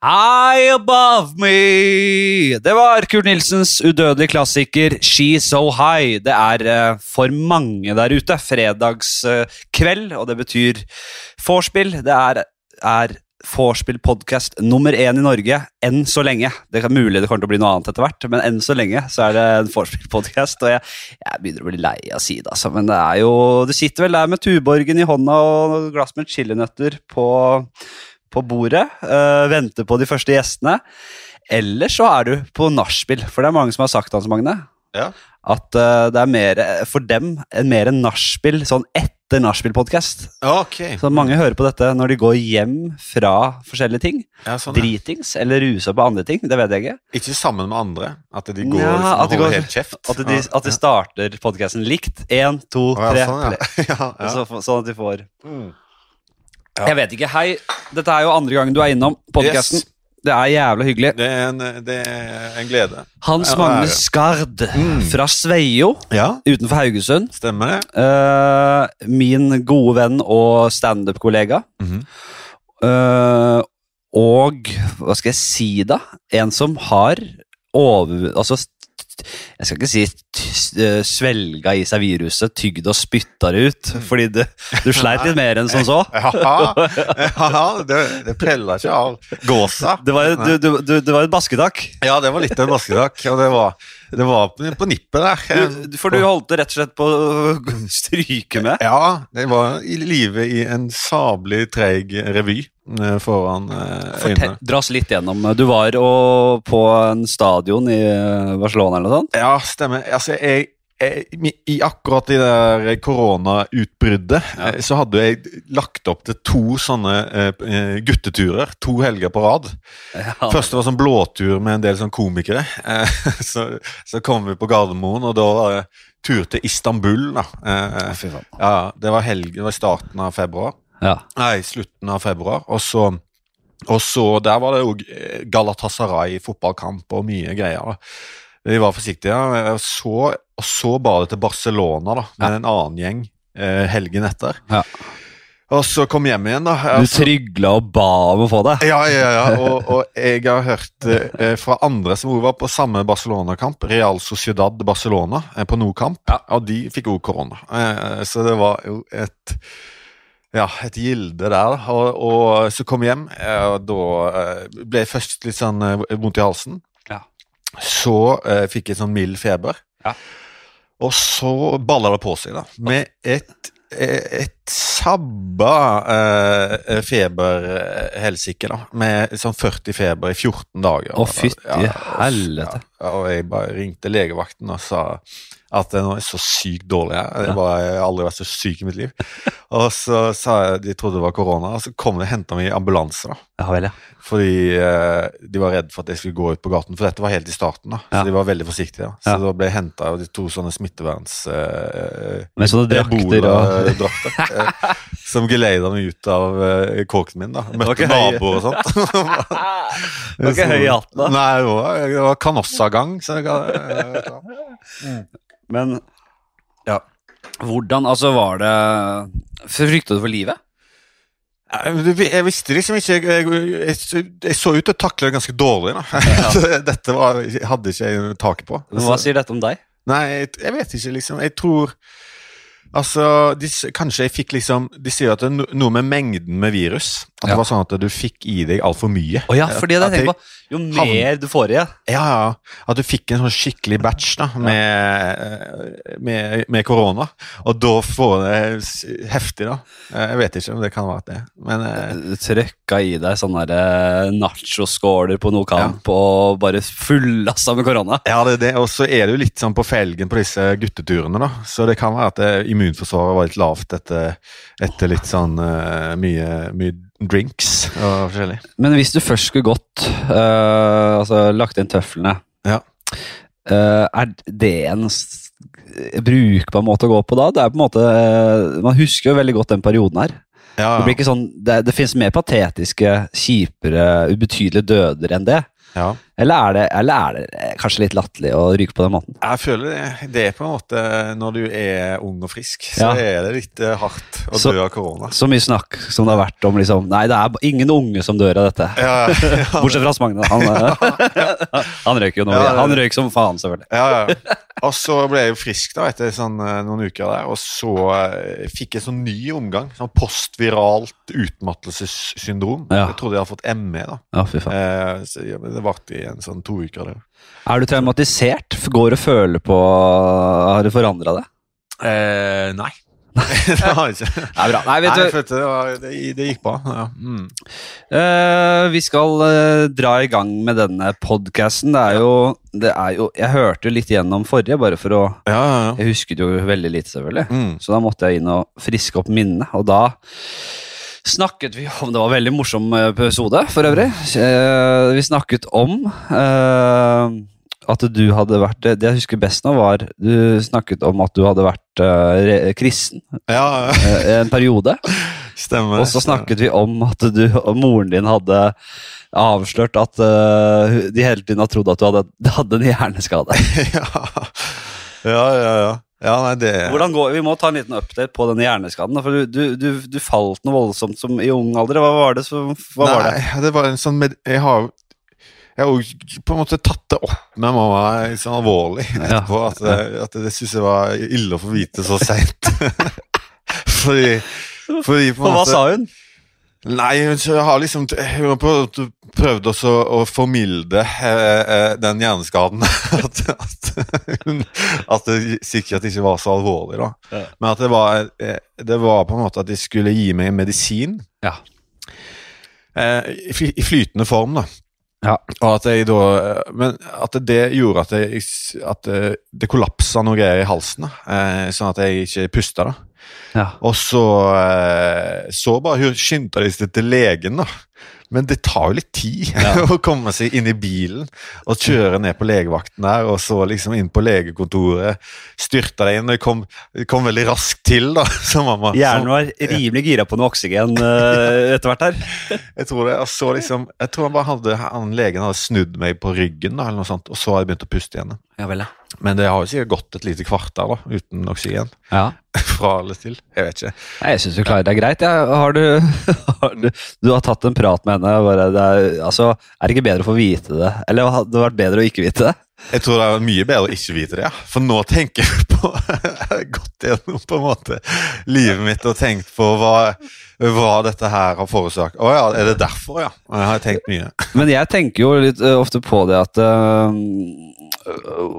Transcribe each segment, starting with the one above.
High Above Me! Det var Kurt Nilsens udødelige klassiker She's So High. Det er eh, for mange der ute fredagskveld, og det betyr vorspiel. Det er, er vorspiel-podkast nummer én i Norge enn så lenge. Det er mulig det kommer til å bli noe annet etter hvert, men enn så lenge så er det en vorspiel-podkast. Og jeg, jeg begynner å bli lei av det, altså. Men det er jo Du sitter vel der med Tuborgen i hånda og glass med chilinøtter på på bordet, øh, venter på de første gjestene. Eller så er du på nachspiel, for det er mange som har sagt Hans Magne, Ja. at øh, det er mer, for dem mer en nachspiel, sånn etter nachspiel-podkast. Okay. Så mange hører på dette når de går hjem fra forskjellige ting. Ja, sånn, ja. Dritings eller rusa på andre ting, det vet jeg ikke. Ikke sammen med andre. At de går Ja, liksom, at de går- helt kjeft. At de, at de starter podkasten likt. Én, to, tre. sånn. Så, sånn at de får Mm. Jeg vet ikke. Hei, dette er jo andre gangen du er innom podkasten. Yes. Det er jævla hyggelig. Det, er en, det er en glede. Hans Ja, Magne. Skard Mm. fra Sveio Ja, utenfor Haugesund. stemmer det. Uh, min gode venn og standup-kollega. Mm -hmm. uh, og hva skal jeg si, da? En som har over... Altså, jeg skal ikke si eh, svelga i seg viruset, tygd og spytta det ut, fordi du, du sleit litt mer enn som så. Ja, det, det preller ikke av gåsa. Det var, du, du, du, det var et basketak. Ja, det var litt av en basketak. Og det var, det var på, på nippet der. Du, for du holdt det rett og slett på å stryke med. Ja, det var i live i en sablig treig revy eh, foran eh, øynene. dra oss litt gjennom. Du var og, på en stadion i eh, Barcelona eller noe sånt? Ja, stemmer. Altså, jeg I akkurat det der koronautbruddet Ja. eh, så hadde jeg lagt opp til to sånne eh, eh, gutteturer. To helger på rad. Ja. Første var sånn blåtur med en del sånn komikere. Eh, så, så kom vi på Gardermoen, og da var det tur til Istanbul. da. Eh, ja, det var helg, det var i starten av februar. Ja. Nei, slutten av februar. Og så, og så der var det jo Galatasaray fotballkamp og mye greier. da. Vi var forsiktige. ja. Og så, og det til Barcelona da, med en annen gjeng eh, helgen etter. Ja. Og så kom hjem igjen, da. Du Altså- trygla og ba om å få det. ja, ja, ja. Og, og jeg har hørt eh, fra andre som var på samme Barcelona-kamp, Real Sociedad Barcelona, eh, på Nordkamp, Ja. og de fikk òg korona. Eh, så det var jo et ja, et gilde der. Og, og så kom jeg hjem, eh, og da eh, ble jeg først litt sånn eh, vondt i halsen. Ja. Så fikk jeg sånn mild feber. Ja. Og så baller det på seg, da. Med et, et sabba eh, feberhelsike, da. Med sånn 40 feber i 14 dager. Å, fytti Ja, helvete. Ja, og jeg bare ringte legevakten og sa at det nå er så sykt dårlig. Jeg, bare, jeg har aldri vært så syk i mitt liv. Og så sa jeg de trodde det var korona, og så kom de og henta meg i ambulanse. da. Ja vel, ja. Fordi eh, de var redd for at jeg skulle gå ut på gaten, for dette var helt i starten. da. Så Ja. de var veldig forsiktige. da. Så Ja. da ble jeg henta av de to sånne smitteverns... Eh, Med sånne drakter og Ebola-drakter. eh, som geleida meg ut av eh, kåken min. da. Møtte naboer og sånt. Det var ikke høy i hatten, da. Nei, det var, det var Canossa-gang. Så det, kan- Men ja. Hvordan Altså, var det Frykta du for livet? Jeg visste liksom ikke Jeg, jeg, jeg, jeg så ut til å takle det ganske dårlig. Så Dette var, hadde ikke jeg taket på. Men Hva sier dette om deg? Nei, jeg vet ikke, liksom. Jeg tror Altså, de, kanskje jeg fikk liksom De sier at det er noe med mengden med virus. At Ja. det var sånn at du fikk i deg altfor mye. Oh, ja, fordi det jeg på Jo mer du får i, ja. Ja, ja. At du fikk en sånn skikkelig batch da, med, korona. Og da får det heftig, da. Jeg vet ikke om det kan være det. Men eh, Du trøkka i deg sånne eh, nachoskåler på noe kamp og bare fullassa med korona. ja, det er det. Og så er det jo litt sånn på felgen på disse gutteturene, da. Så det kan være at immunforsvaret var litt lavt etter, etter litt sånn eh, mye, mye drinks og forskjellig. Men hvis du først skulle gått, uh, altså lagt inn tøflene Ja. uh, Er det en brukbar måte å gå på da? Det er på en måte uh, Man husker jo veldig godt den perioden her. Ja, Det blir ikke sånn Det, det finnes mer patetiske, kjipere, ubetydelige døder enn det. Ja. Eller er det, eller er det eh, kanskje litt latterlig å ryke på den måten? Jeg føler det, det er på en måte Når du er ung og frisk, så Ja. er det litt eh, hardt å Så- dø av korona. Så mye snakk som det har vært om liksom Nei, det er ingen unge som dør av dette. Ja, ja, Bortsett fra Magne. Han, eh, han røyk jo nå. Han røyk som faen, selvfølgelig. ja, ja. Og så ble jeg jo frisk da etter sånn, eh, noen uker der, og så eh, fikk jeg sånn ny omgang. Sånn postviralt utmattelsessyndrom. Ja. Jeg trodde jeg hadde fått ME. da. Ja, fy faen. Eh, så, ja, men det varte i en sånn to uker. Der. Er du traumatisert? Går og føler på Har du forandra det? Eh, nei. det har jeg ikke. Det er bra. Nei, vet Nei, du det, gikk bra. Ja. Mm. Uh, vi skal uh, dra i gang med denne podkasten. Det, jo- det er jo Jeg hørte jo litt gjennom forrige, bare for å Ja, ja, ja. Jeg husket jo veldig lite, selvfølgelig. Mm. Så da måtte jeg inn og friske opp minnet. Og da snakket vi om Det var en veldig morsom episode, for øvrig. Uh, vi snakket om eh, at du hadde vært Det jeg husker best nå, var Du snakket om at du hadde vært uh, kristen ja, eh, en periode. stemmer. Og så snakket vi om at du og moren din hadde avslørt at uh, de hele tiden har trodd at du hadde, hadde en hjerneskade. ja. ja, ja, ja. Ja, nei, det Hvordan går, Vi må ta en liten update på denne hjerneskaden. For du, du, du, du falt noe voldsomt som i ung alder. Hva var det? Så, Hva var det? Det var en sånn med, Jeg har jeg har på en måte tatt det opp med mamma sånn alvorlig etterpå. At, at det syns jeg var ille å få vite så seint. fordi, fordi på en Og hva sa hun? Nei, hun har liksom Hun har prøvd, også å formilde eh, eh, den hjerneskaden. at, at, hun, at det sikkert ikke var så alvorlig, da. Ja. Men at det var, eh, det var på en måte at de skulle gi meg medisin. Ja. Eh, I flytende form, da. Ja. Og at jeg da eh, Men at det gjorde at, jeg, at det, det kollapsa noe greier i halsen. Eh, sånn at jeg ikke pusta. da. Ja. Og så, eh, så bare hun skyndte de seg til legen, da. Men det tar jo litt tid Ja. å komme seg inn i bilen og kjøre ned på legevakten der, og så liksom inn på legekontoret. Styrta deg inn. Det kom, kom veldig raskt til, da. Så mamma Hjernen var rimelig gira på noe oksygen uh, etter hvert her. Jeg tror det, og så liksom Jeg tror han bare hadde han legen hadde snudd meg på ryggen, da, eller noe sånt, og så hadde jeg begynt å puste igjen. Ja vel, Men det har jo sikkert gått et lite kvarter da, uten oksygen. ja. Fra eller til. Jeg vet ikke. Nei, Jeg syns du klarer deg greit. Ja. Har, du, har du Du har tatt en prat med henne. Bare, det er, altså, er det ikke bedre å få vite det? Eller hadde det vært bedre å ikke vite det? Jeg tror det er mye bedre å ikke vite det, ja. For nå tenker jeg på Jeg har gått gjennom på en måte livet mitt og tenkt på hva, hva dette her har forårsaket. Å ja, er det derfor, ja? Jeg har tenkt mye. Men jeg tenker jo litt ofte på det at ø,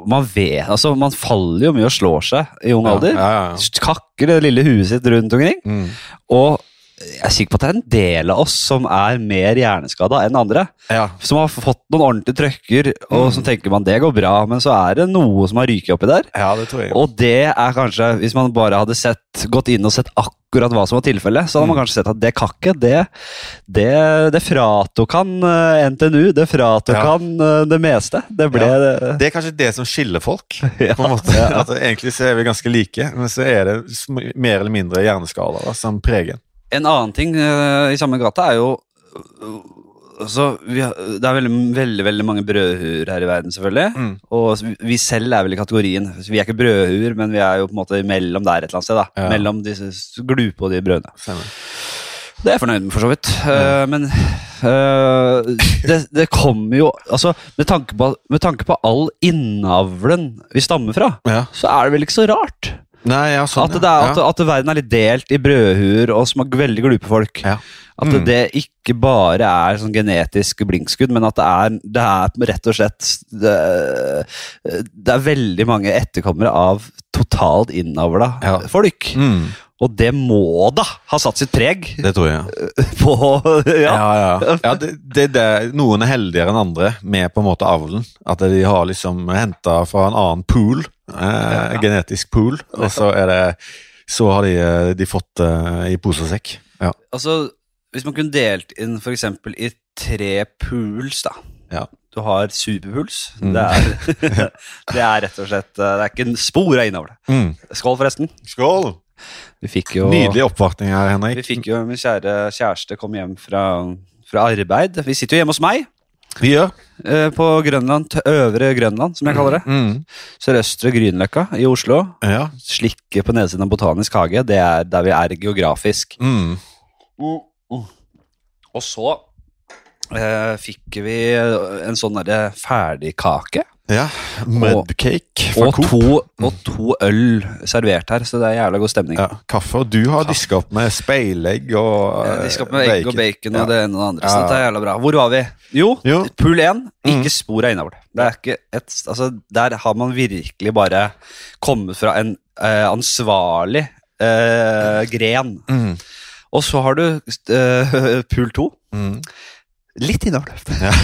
man vet Altså, man faller jo mye og slår seg i ung Ja, alder. ja, ja. Kakker det lille huet sitt rundt omkring. Mm. Og jeg er sikker på at det er en del av oss som er mer hjerneskada enn andre. Ja. Som har fått noen ordentlige trøkker, og Mm. så tenker man det går bra, men så er det noe som har ryket oppi der. ja, det tror jeg. Og det er kanskje, hvis man bare hadde sett, gått inn og sett akkurat hva som var tilfellet, så hadde man Mm. kanskje sett at det kakket, det, det, det fratok han eh, NTNU, det fratok Ja. han eh, det meste. Det ble Ja. Det er kanskje det som skiller folk. På en måte. At Egentlig så er vi ganske like, men så er det mer eller mindre hjerneskader da, som preger. En annen ting uh, i samme gata er jo øh, altså, vi har, Det er veldig, veldig veldig mange brødhuer her i verden, selvfølgelig. Mm. Og vi selv er vel i kategorien Vi er ikke brødhuer, men vi er jo på en måte mellom der et eller annet sted. da Ja. Mellom s- glupe og de brødene. Stemmer. Det er jeg fornøyd med, for så vidt. Uh, men uh, det, det kommer jo Altså, med tanke, på, med tanke på all innavlen vi stammer fra, Ja. så er det vel ikke så rart Nei, ja, sånn, at, det er, at, ja. at verden er litt delt i brødhuer og små, veldig glupe folk. Ja. At Mm. det ikke bare er sånn genetisk blinkskudd, men at det er, det er rett og slett det, det er veldig mange etterkommere av totalt innavla Ja. folk. Mm, Og det må da ha satt sitt preg det tror jeg. på Ja. Ja, ja. ja det, det, det, noen er heldigere enn andre med på en måte avlen. At de har liksom henta fra en annen pool, eh, genetisk pool, og så er det så har de, eh, de fått det i pose og sekk. Ja. Altså, hvis man kunne delt inn for eksempel i tre pools, da. Ja. Du har superpuls. Mm. Det, er, det er rett og slett Det er ikke en spor av det. Mm. Skål, forresten. Skål! Vi fikk jo Nydelig oppvartning her, Henrik. Vi fikk jo Min kjære kjæreste kom hjem fra, fra arbeid. Vi sitter jo hjemme hos meg. Vi gjør. Eh, på Grønland, Øvre Grønland, som jeg kaller det. Mm. Sørøstre Grünerløkka i Oslo. Ja. Slikke på nedsiden av Botanisk hage. Det er der vi er geografisk. Mm. Og så eh, fikk vi en sånn derre ferdigkake. Ja. Mudcake fra Og Coop. to, og to øl servert her, så det er jævla god stemning. Ja, kaffe. Og du har diska opp med speilegg og ja, De opp med egg og bacon og Ja. det ene og det andre. Så det er jævla bra. Hvor var vi? Jo, Jo. pool 1. Ikke Mm. spor av innavl. Det er ikke et, altså, der har man virkelig bare kommet fra en uh, ansvarlig uh, gren. Mm. Og så har du uh, pool 2. Mm. Litt innavl. Ja.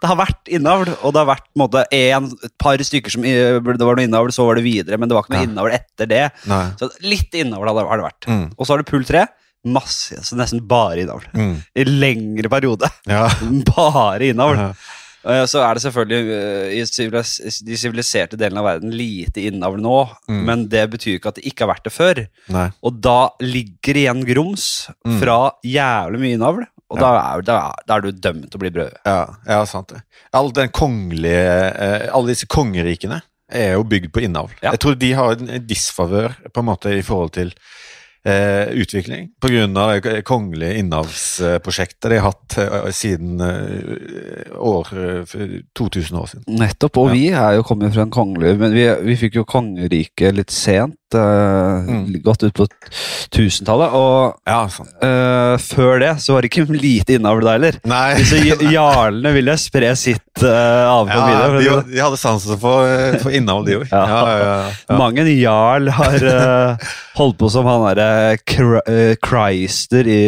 Det har vært innavl, og det har vært måte, en, et par stykker som Det var noe innavl, så var det videre, men det var ikke noe Ja. innavl etter det. Nei. Så litt innavl har det, vært. Mm. Og så har du pull 3. Masse, så nesten bare innavl. Mm. I lengre periode. Ja. Bare innavl. Ja. Så er det selvfølgelig eh, i de siviliserte delene av verden lite innavl nå, Mm. men det betyr ikke at det ikke har vært det før. Nei. Og da ligger igjen grums Mm. fra jævlig mye innavl, og da, er, da, da er du dømt til å bli brød. Ja, ja, sant det. All eh, alle disse kongerikene er jo bygd på innavl. Ja. Jeg tror de har en disfavør på en måte i forhold til eh, utvikling, av det kongelige innavlsprosjektet de har hatt eh, siden eh, år, eh, 2000 år siden. Nettopp, og Ja. vi er jo kommet fra en kongelig Men vi, vi fikk jo kongeriket litt sent, eh, Mm. godt ut på tusentallet, og Ja, eh, før det så var det ikke lite innavl da heller. Disse jarlene ville spre sitt uh, avkom ja, videre. de, de hadde sansen for, for innavl, de òg. Ja. Ja, ja, ja, ja. Mange jarl har uh, holdt på som han derre uh, Christer i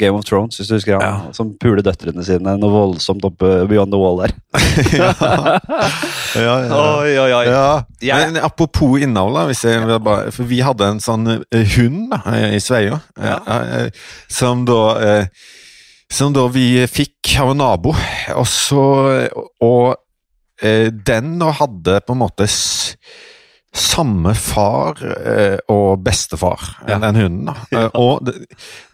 Game of Thrones, hvis du husker han. Som puler døtrene sine noe voldsomt oppe beyond the wall der. ja. ja, ja. Ja, men apropos innavl, hvis jeg vil for vi hadde en sånn eh, hund da, i Sveio, Ja. eh, eh, som da eh, som da vi fikk av en nabo, og så Og eh, den da hadde på en måte s samme far eh, og bestefar, Ja. den hunden. da. Eh, og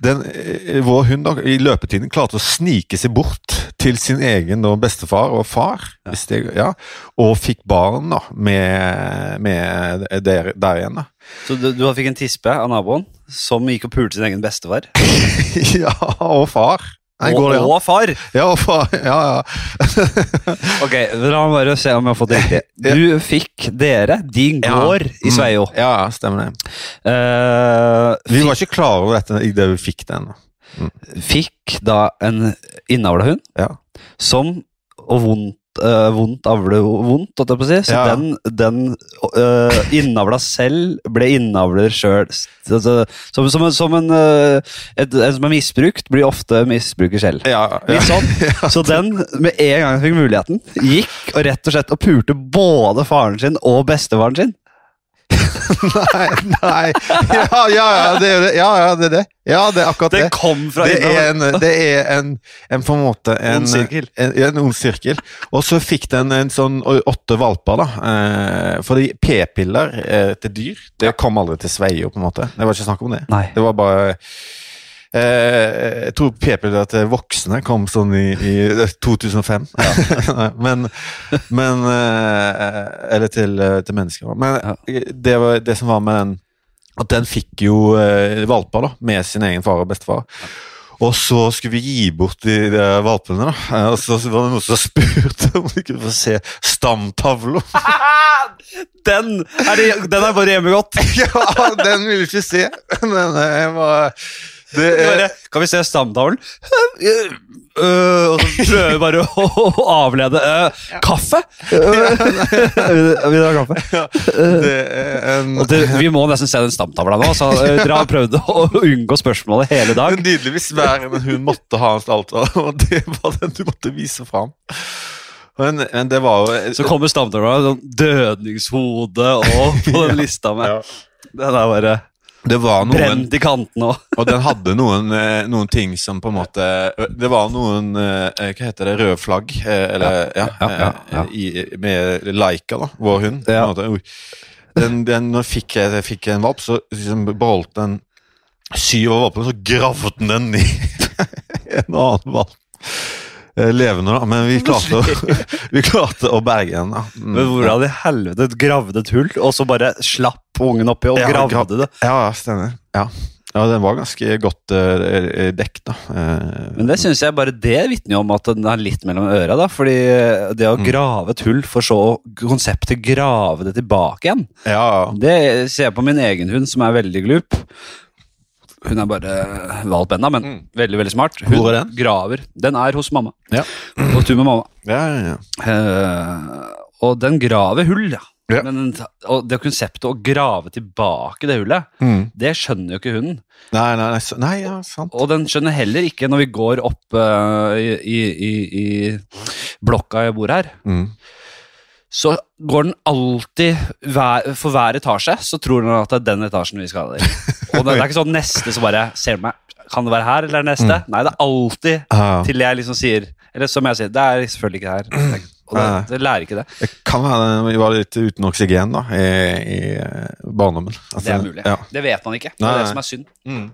den, eh, vår hund da, i løpetiden klarte å snike seg bort til sin egen da, bestefar og far, Ja. det, ja, og fikk barn da, med, med der, der igjen. da. Så du, du fikk en tispe av naboen som gikk og pulte sin egen bestefar. ja, og far. Nei, og, går det ja. og far! Ja, og far. Ja, ja. Ok, La meg bare se om jeg har fått det riktig. Du fikk dere, din Ja. i Mm. Sveio. Ja, ja, stemmer det. Eh, Vi var ikke klar over dette idet vi fikk den. fikk da en innavla hund Ja. som Og vondt, uh, vondt avle vondt, holdt jeg på å si. Så Ja. den, den uh, innavla selv ble innavler sjøl. Altså, som, som, en- som en, uh, et, en som er misbrukt, blir ofte misbruker selv. Ja, Litt sånn. Så den, med en gang jeg fikk muligheten, gikk og rett og slett og pulte både faren sin og bestefaren sin. Nei, nei. Ja, ja, ja, det er det. Ja, ja, det er det. Ja, det er akkurat det. kom fra Det er en, det er en, en på en måte en Ond sirkel. En, en ond sirkel. Og så fikk den en sånn åtte valper, da. Eh, fordi p-piller eh, til dyr, det kom aldri til Sveio, på en måte. Det var ikke snakk om det. Nei. Det var bare Jeg tror p-piller til voksne kom sånn i, i 2005. men men eh, Eller til, eh, til mennesker. Men det, var, det som var med den At den fikk jo eh, valper da, med sin egen far og bestefar. Og så skulle vi gi bort de, de valpene, da. Eh, Og så var det noen som spurte om vi kunne få se stamtavla. Den er, det, den er bare hjemme godt. ja, den ville vi ikke se. Men eh, jeg var det er, kan vi se stamtavlen? Øh, og så prøver vi bare å, å avlede. Øh, kaffe? vi Vil dere ha kaffe? det er en det, vi må nesten se den stamtavla nå. Så Dere har prøvd å unngå spørsmålet hele dag. Nydelig hvis hver en hun måtte ha en stalter, og det var den du måtte vise fram. Men, men det var jo Så kommer stamtavla, sånn dødningshode og på den lista med. Ja. Den er bare Det var noen brent i kanten òg. Og den hadde noen, eh, noen ting som på en måte Det var noen eh, Hva heter det? Røde flagg? eh, Eller ja, ja, ja, eh, I, med Laika, da, vår hund. Ja. Den, den, når jeg fikk, jeg fikk en valp, så liksom beholdt den syv av valpene, så gravde den den i en annen valp. Eh, levende, da. Men vi klarte, vi klarte å berge da. Mm. Men hvordan i helvete gravde et hull, og så bare slapp ungen oppi og Ja, gravde grav- det? Ja, ja, stemmer. Ja. ja, den var ganske godt uh, dekt, da. Uh, Men det synes jeg bare det vitner om at den er litt mellom øra. da, fordi det å Mm. grave et hull for så konseptet grave det tilbake igjen, ja, det ser jeg på min egen hund, som er veldig glup. Hun er bare valp ennå, men Mm. veldig veldig smart. Hun Hvor er den? graver. Den er hos mamma. Ja. På tur med mamma. ja, ja, ja. Uh, og den graver hull, ja. Ja. Men og det konseptet å grave tilbake det hullet, Mm. det skjønner jo ikke hunden. Nei, nei, nei, nei, ja, sant. Og den skjønner heller ikke når vi går opp uh, i, i, i, i blokka jeg bor her. Mm. Så går den alltid For hver etasje så tror den at det er den etasjen vi skal i. Og det, er ikke sånn neste så bare ser meg Kan det være her eller neste? Nei, det er alltid Ja. til jeg liksom sier Eller som jeg sier, det er selvfølgelig ikke her. Og det, det lærer ikke det. Det kan være vi var litt uten oksygen da, i, i eh, barndommen. Altså, Det er mulig. Ja. Det vet man ikke. Det er nei. det som er synd. Mm.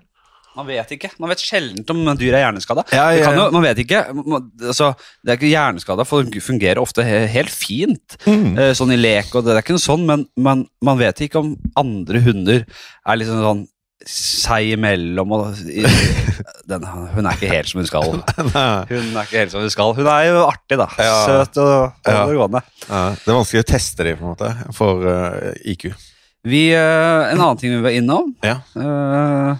Man vet ikke. Man vet sjelden om dyr er hjerneskada. Ja, Det ja, ja. Man vet ikke. Man- Altså, det er ikke hjerneskada, fungerer ofte he helt fint. Mm. Eh, Sånn i lek, og det det er ikke noe sånn, men man, man vet ikke om andre hunder er liksom sånn seg imellom og i, den, Hun er ikke helt som hun skal. Hun er ikke helt som hun skal. Hun er jo artig, da. Søt og Ja. overgående. Ja, det er vanskelig å teste dem, på en måte, for uh, IQ. Vi, uh, en annen ting vi var innom Ja. uh,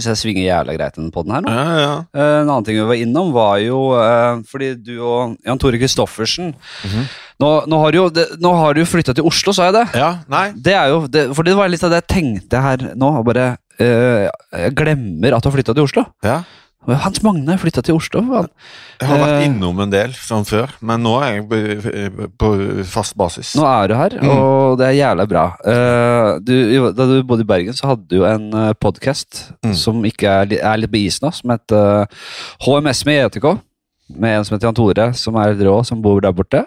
Syns jeg svinger jævla greit den podden her nå. Ja, ja. Eh, En annen ting vi var innom, var jo eh, Fordi du og Jan Tore Christoffersen Mhm. nå, nå har du jo, nå har du jo flytta til Oslo, sa jeg det? ja. Nei. Det er jo, det, for det var litt av det jeg tenkte her nå. Bare, eh, jeg glemmer at du har flytta til Oslo. Ja. Hans Magne flytta til Oslo. Han. Jeg har vært Eh. innom en del sånn før, men nå er jeg på, fast basis. Nå er du her, Mm. og det er jævla bra. Eh, du, da du bodde i Bergen, så hadde du en uh, podkast Mm. som ikke er, er litt på isen nå, som heter eh, HMS med JTK. Med en som heter Jan Tore, som er litt rå, som bor der borte.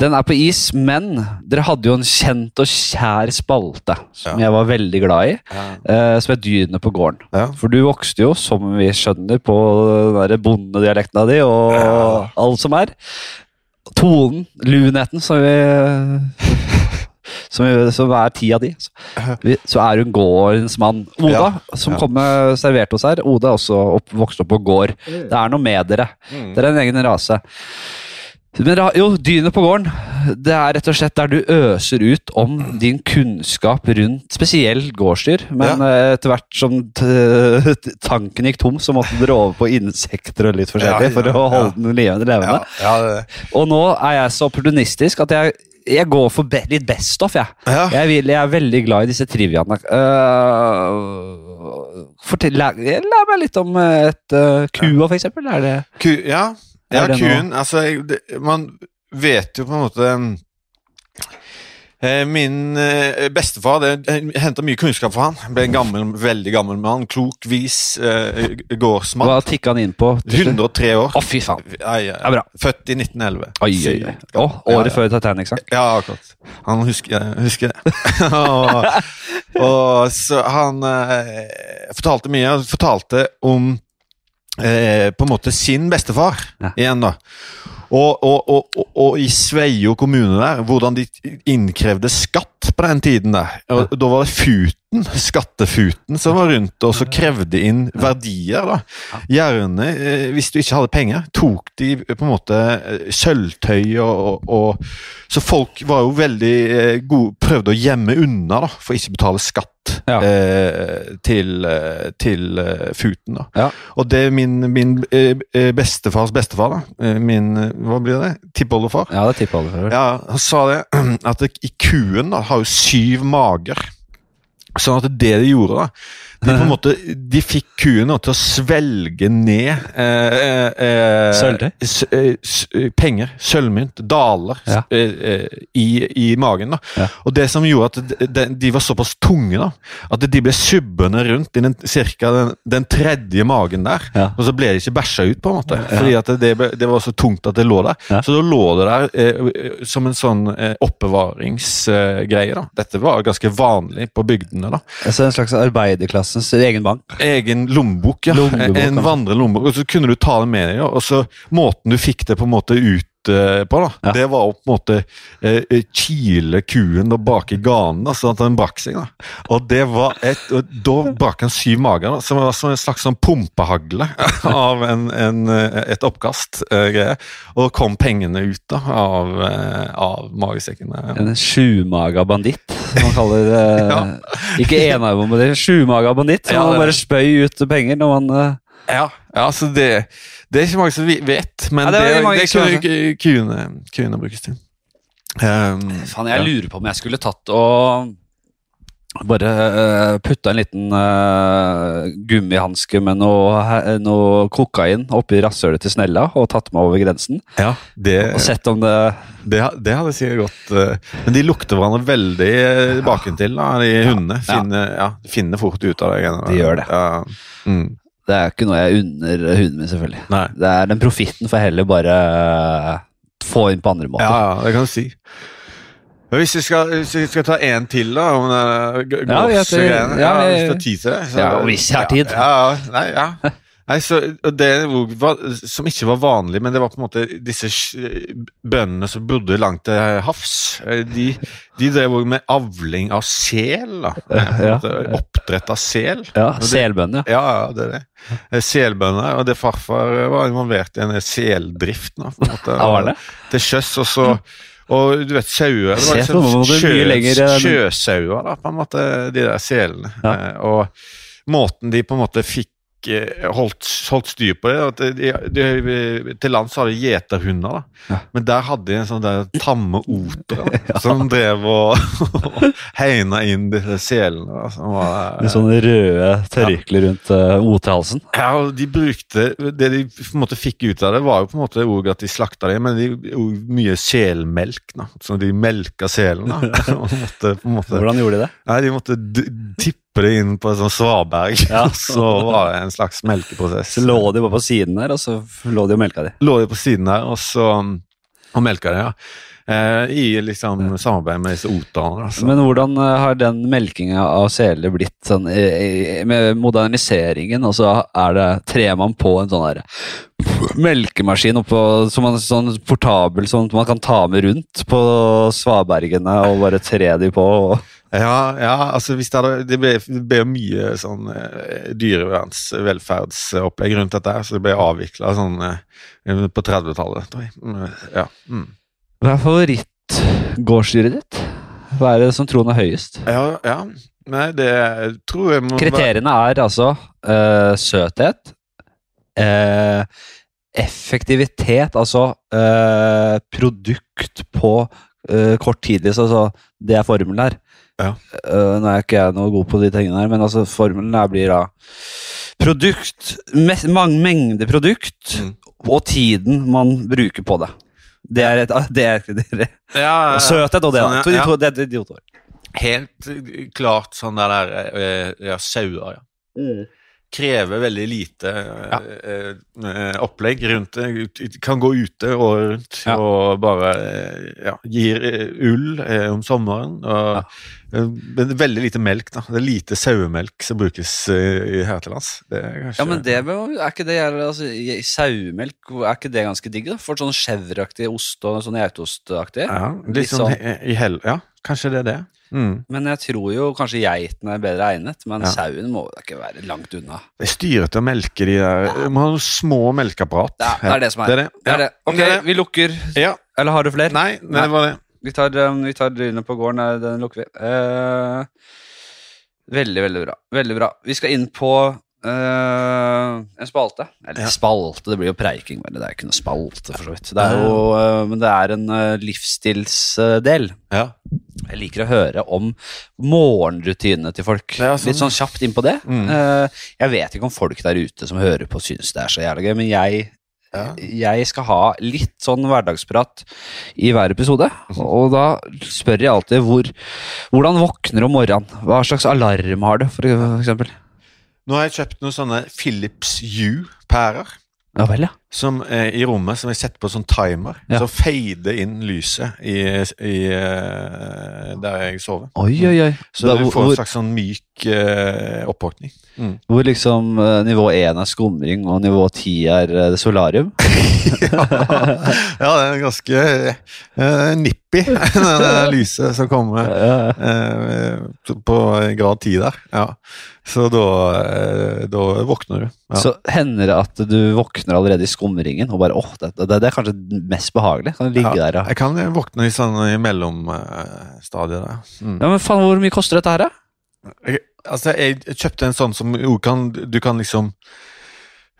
Den er på is, men dere hadde jo en kjent og kjær spalte som Ja. jeg var veldig glad i, Ja. uh, som er Dyrene på gården. Ja. For du vokste jo, som vi skjønner, på den bondedialekten di og Ja. alt som er. Tonen, lunheten, som vi som, som er tida di. Så, vi, så er hun gårdens mann. Oda, Ja, som ja. kom med servert oss her, Oda er også opp, vokst opp på gård. Det er noe med dere. Mm. Dere er en egen rase. Men jo, Dyrene på gården. Det er rett og slett der du øser ut om din kunnskap rundt spesielt gårdsdyr. Men ja. etter hvert som tanken gikk tom, så måtte dere over på insekter og litt forskjellig Ja, ja, for å holde den levende. Og nå er jeg så opportunistisk at jeg, jeg går for litt best off, jeg. Jeg, vil, jeg er veldig glad i disse triviaene. Uh, fortell, lær, lær meg litt om eh, et uh, kua, for eksempel. Er det Ku, ja, ja kuen Altså, man vet jo på en måte eh, Min eh, bestefar henta mye kunnskap fra han. Ble en gammel, veldig gammel mann. Klok, vis eh, gårdsmann. Hva tikka han inn på? 103 år. Å, fy faen. Ai, ai, er. Født i 1911. Oi, oi, oi. Oh, året før Titanic sant? Ja, akkurat. Han husker, husker det. og, og så han eh, fortalte mye. Han fortalte om eh, på en måte sin bestefar Ja. igjen, da. Og, og, og, og, i Sveio kommune der, hvordan de innkrevde skatt på den tiden der. Og Da var det Futen, skattefuten, som var rundt og så krevde inn verdier. da. Gjerne, eh, hvis du ikke hadde penger, tok de på en måte eh, sølvtøy og, og, Så folk var jo veldig eh, gode, prøvde å gjemme unna da, for ikke å betale skatt Ja. eh, til, eh, til eh, Futen. da. Ja. Og det er min, min eh, eh, bestefars bestefar, da. Eh, Min eh, Hva blir det? Tippoldefar? Ja, det er tippoldefar. Ja, han sa det, at i kuen da, har jo syv mager. Sånn at det de gjorde, da De måte, de fikk kuen til å svelge ned eh, eh, eh, Sølvtøy? eh, eh, Penger, sølvmynt, daler Ja. i, i magen. Ja. Og det som gjorde at de, de, var såpass tunge da at de ble subbende rundt i den, cirka den, den tredje magen der. Ja. Og så ble de ikke bæsja ut, på en måte. Fordi det, ble, det var så tungt at det lå der. Så da lå det der som en sånn oppbevaringsgreie. da. Dette var ganske vanlig på bygdene. da. Altså en slags arbeiderklasse Nilsens egen bank. egen lommebok, ja. Lommebok, en vandrelommebok. vandrende lommebok. Og så kunne du ta det med deg, ja. og så måten du fikk det på en måte ut på, da, det var å på en måte eh, eh, kile kuen og bak i ganen, sånn at den brakk seg. da. Og det var et, da brakk han syv mager, som var som en slags sånn pumpehagle av en, en, eh, et oppkast. eh, greie. Og kom pengene ut da, av, eh, av magesekken. eh. En sjumaga banditt, som man kaller. Ja. Ikke enarmet banditt, sjumaga banditt. Som Ja, man bare spøy ut penger når man eh, Ja, ja så det, det er ikke mange som vet, men Ja, det det, det, som kunne kuene, kuene brukes til. Um, Fan, jeg ja. lurer på om jeg skulle tatt og bare uh, putta en liten uh, gummihanske med noe, noe kokain oppi rasshølet til Snella og tatt meg over grensen. Ja, det, Og sett om det det, det hadde sikkert gått Uh, Men de lukter hverandre veldig uh, bakentil, da, de hundene. Finner, ja, finner fort ut av det. De gjør det. Ja. Mm. Det er ikke noe jeg unner hunden min, selvfølgelig. Nei. Det er Den profitten får jeg heller bare eh, få inn på andre måter. Ja, det kan du si. Men Hvis vi skal, hvis vi skal ta en til, da, om gåsegreiene ja, ja, Hvis du har tid til det? så- Ja, hvis jeg har tid. Ja, ja, nei, ja. Nei, så Det som ikke var vanlig, men det var på en måte disse bøndene som bodde langt til havs. eh, De, de drev også med avling av sel. Ja. Oppdrett av sel. Ja, Selbønder. ja. Det er det. Eh, Selbønder. Og det farfar var involvert i en seldrift. Da, på en måte, det? Til sjøs. Og så og du vet, sauer det var liksom eh, Sjøsauer, da, på en måte, de der selene. Ja. Og måten de på en måte fikk eh, holdt, holdt styr på det at de, de, Til lands har de gjeterhunder, da. Ja. men der hadde de en sånn der tamme oter ja. som drev og heina inn disse selene. Med sånne røde tørrikler rundt uh, otehalsen. ja, og de brukte Det de på en måte fikk ut av det, var jo på en måte også at de slakta dem, men de, mye selmelk. da, Så de melka selen. da. Og måtte, måte, Hvordan gjorde de det? nei, De måtte d tippe det inn på et sånt svaberg, Ja. så var det en slags melkeprosess. Så lå de bare på siden der, og så lå de og melka de. lå de på siden der, og så og melka de, ja. Eh, I liksom samarbeid med disse otaene. Altså. Men hvordan eh, har den melkinga av seler blitt sånn eh, eh, Med moderniseringen, og så er det trer man på en sånn der melkemaskin oppå, som man, sånn portabel som man kan ta med rundt på svabergene og bare tre de på. Og, Ja, ja, altså hvis det hadde Det ble, det ble mye sånn dyrevernsvelferdsopplegg rundt dette, så det ble avvikla sånn eh, på 30-tallet, tror jeg. Mm, Ja. Mm. hva er favorittgårdsdyret ditt? Hva er det som troen er høyest? ja, ja. Nei, det tror jeg må Kriteriene er altså øh, søthet, øh, effektivitet, altså øh, produkt på eh, kort tid. Altså, det er formelen her. Ja. Uh, nå er ikke jeg noe god på de tingene her, men altså formelen her blir da produkt, mengde produkt, Mm. og tiden man bruker på det. Det er et det er, det er, Ja, ja, ja. Søthet og det. Sånn, da. ja, To- ja. to- det er ord. Helt klart sånn der, der eh, ja, sauer, ja. Krever veldig lite Ja. eh, eh, opplegg rundt det. Kan gå ute året rundt Ja. og bare eh, ja, gir eh, ull eh, om sommeren. Og, eh, Men veldig lite melk. da. Det er lite sauemelk som brukes eh, i her til lands. Kanskje Ja, men det er ikke det altså, Sauemelk, er ikke det ganske digg? da? For sånn chèvreaktig ost og sånn geitostaktig. ja, litt litt sånn sånn. i hell... Ja, kanskje det er det. Mm. Men jeg tror jo kanskje geiten er bedre egnet, men Ja. sauen må da ikke være langt unna. Det er styrete å melke de der Du må ha noen små melkeapparat. Ja, det er det som er. Det er det. Det er det. Ok, Det er vi lukker. Eller har du flere? Nei, nei, det var det. Vi tar, um, vi tar dyrene på gården. Den lukker vi. Eh, veldig, veldig bra. Veldig bra. Vi skal inn på eh, en spalte. Eller Ja. spalte, det blir jo preiking, men det er ikke noe spalte, for så vidt. Det er jo, uh, men det er en uh, livsstilsdel. Ja. Jeg liker å høre om morgenrutinene til folk. Ja, sånn. Litt sånn kjapt inn på det. Mm. Jeg vet ikke om folk der ute som hører på, syns det er så jævlig gøy, men jeg Ja. jeg skal ha litt sånn hverdagsprat i hver episode. Og da spør jeg alltid hvor, hvordan våkner om morgenen. Hva slags alarm har du, for eksempel? Nå har jeg kjøpt noen sånne Philips Hue-pærer. Ja vel, ja. som eh, i rommet som jeg setter på sånn timer. Ja. Så fader inn lyset i, i, eh, der jeg sover. Oi, oi, oi. Så Da, du får en slags sånn myk eh, oppvåkning. Mm. hvor liksom eh, nivå én er skumring, og nivå ti er eh, solarium? ja, det er ganske eh, nippy, det lyset som kommer eh, på grad 10 der. Ja. Så da, eh, da våkner du. Ja. Så hender det at du våkner allerede i skumringen og bare åh, det, det, det er kanskje mest behagelig? Kan du ligge Ja, der og Jeg kan våkne i sånn i mellomstadiet der. Mm. Ja, men faen, hvor mye koster dette her, da? Altså, jeg kjøpte en sånn som du kan liksom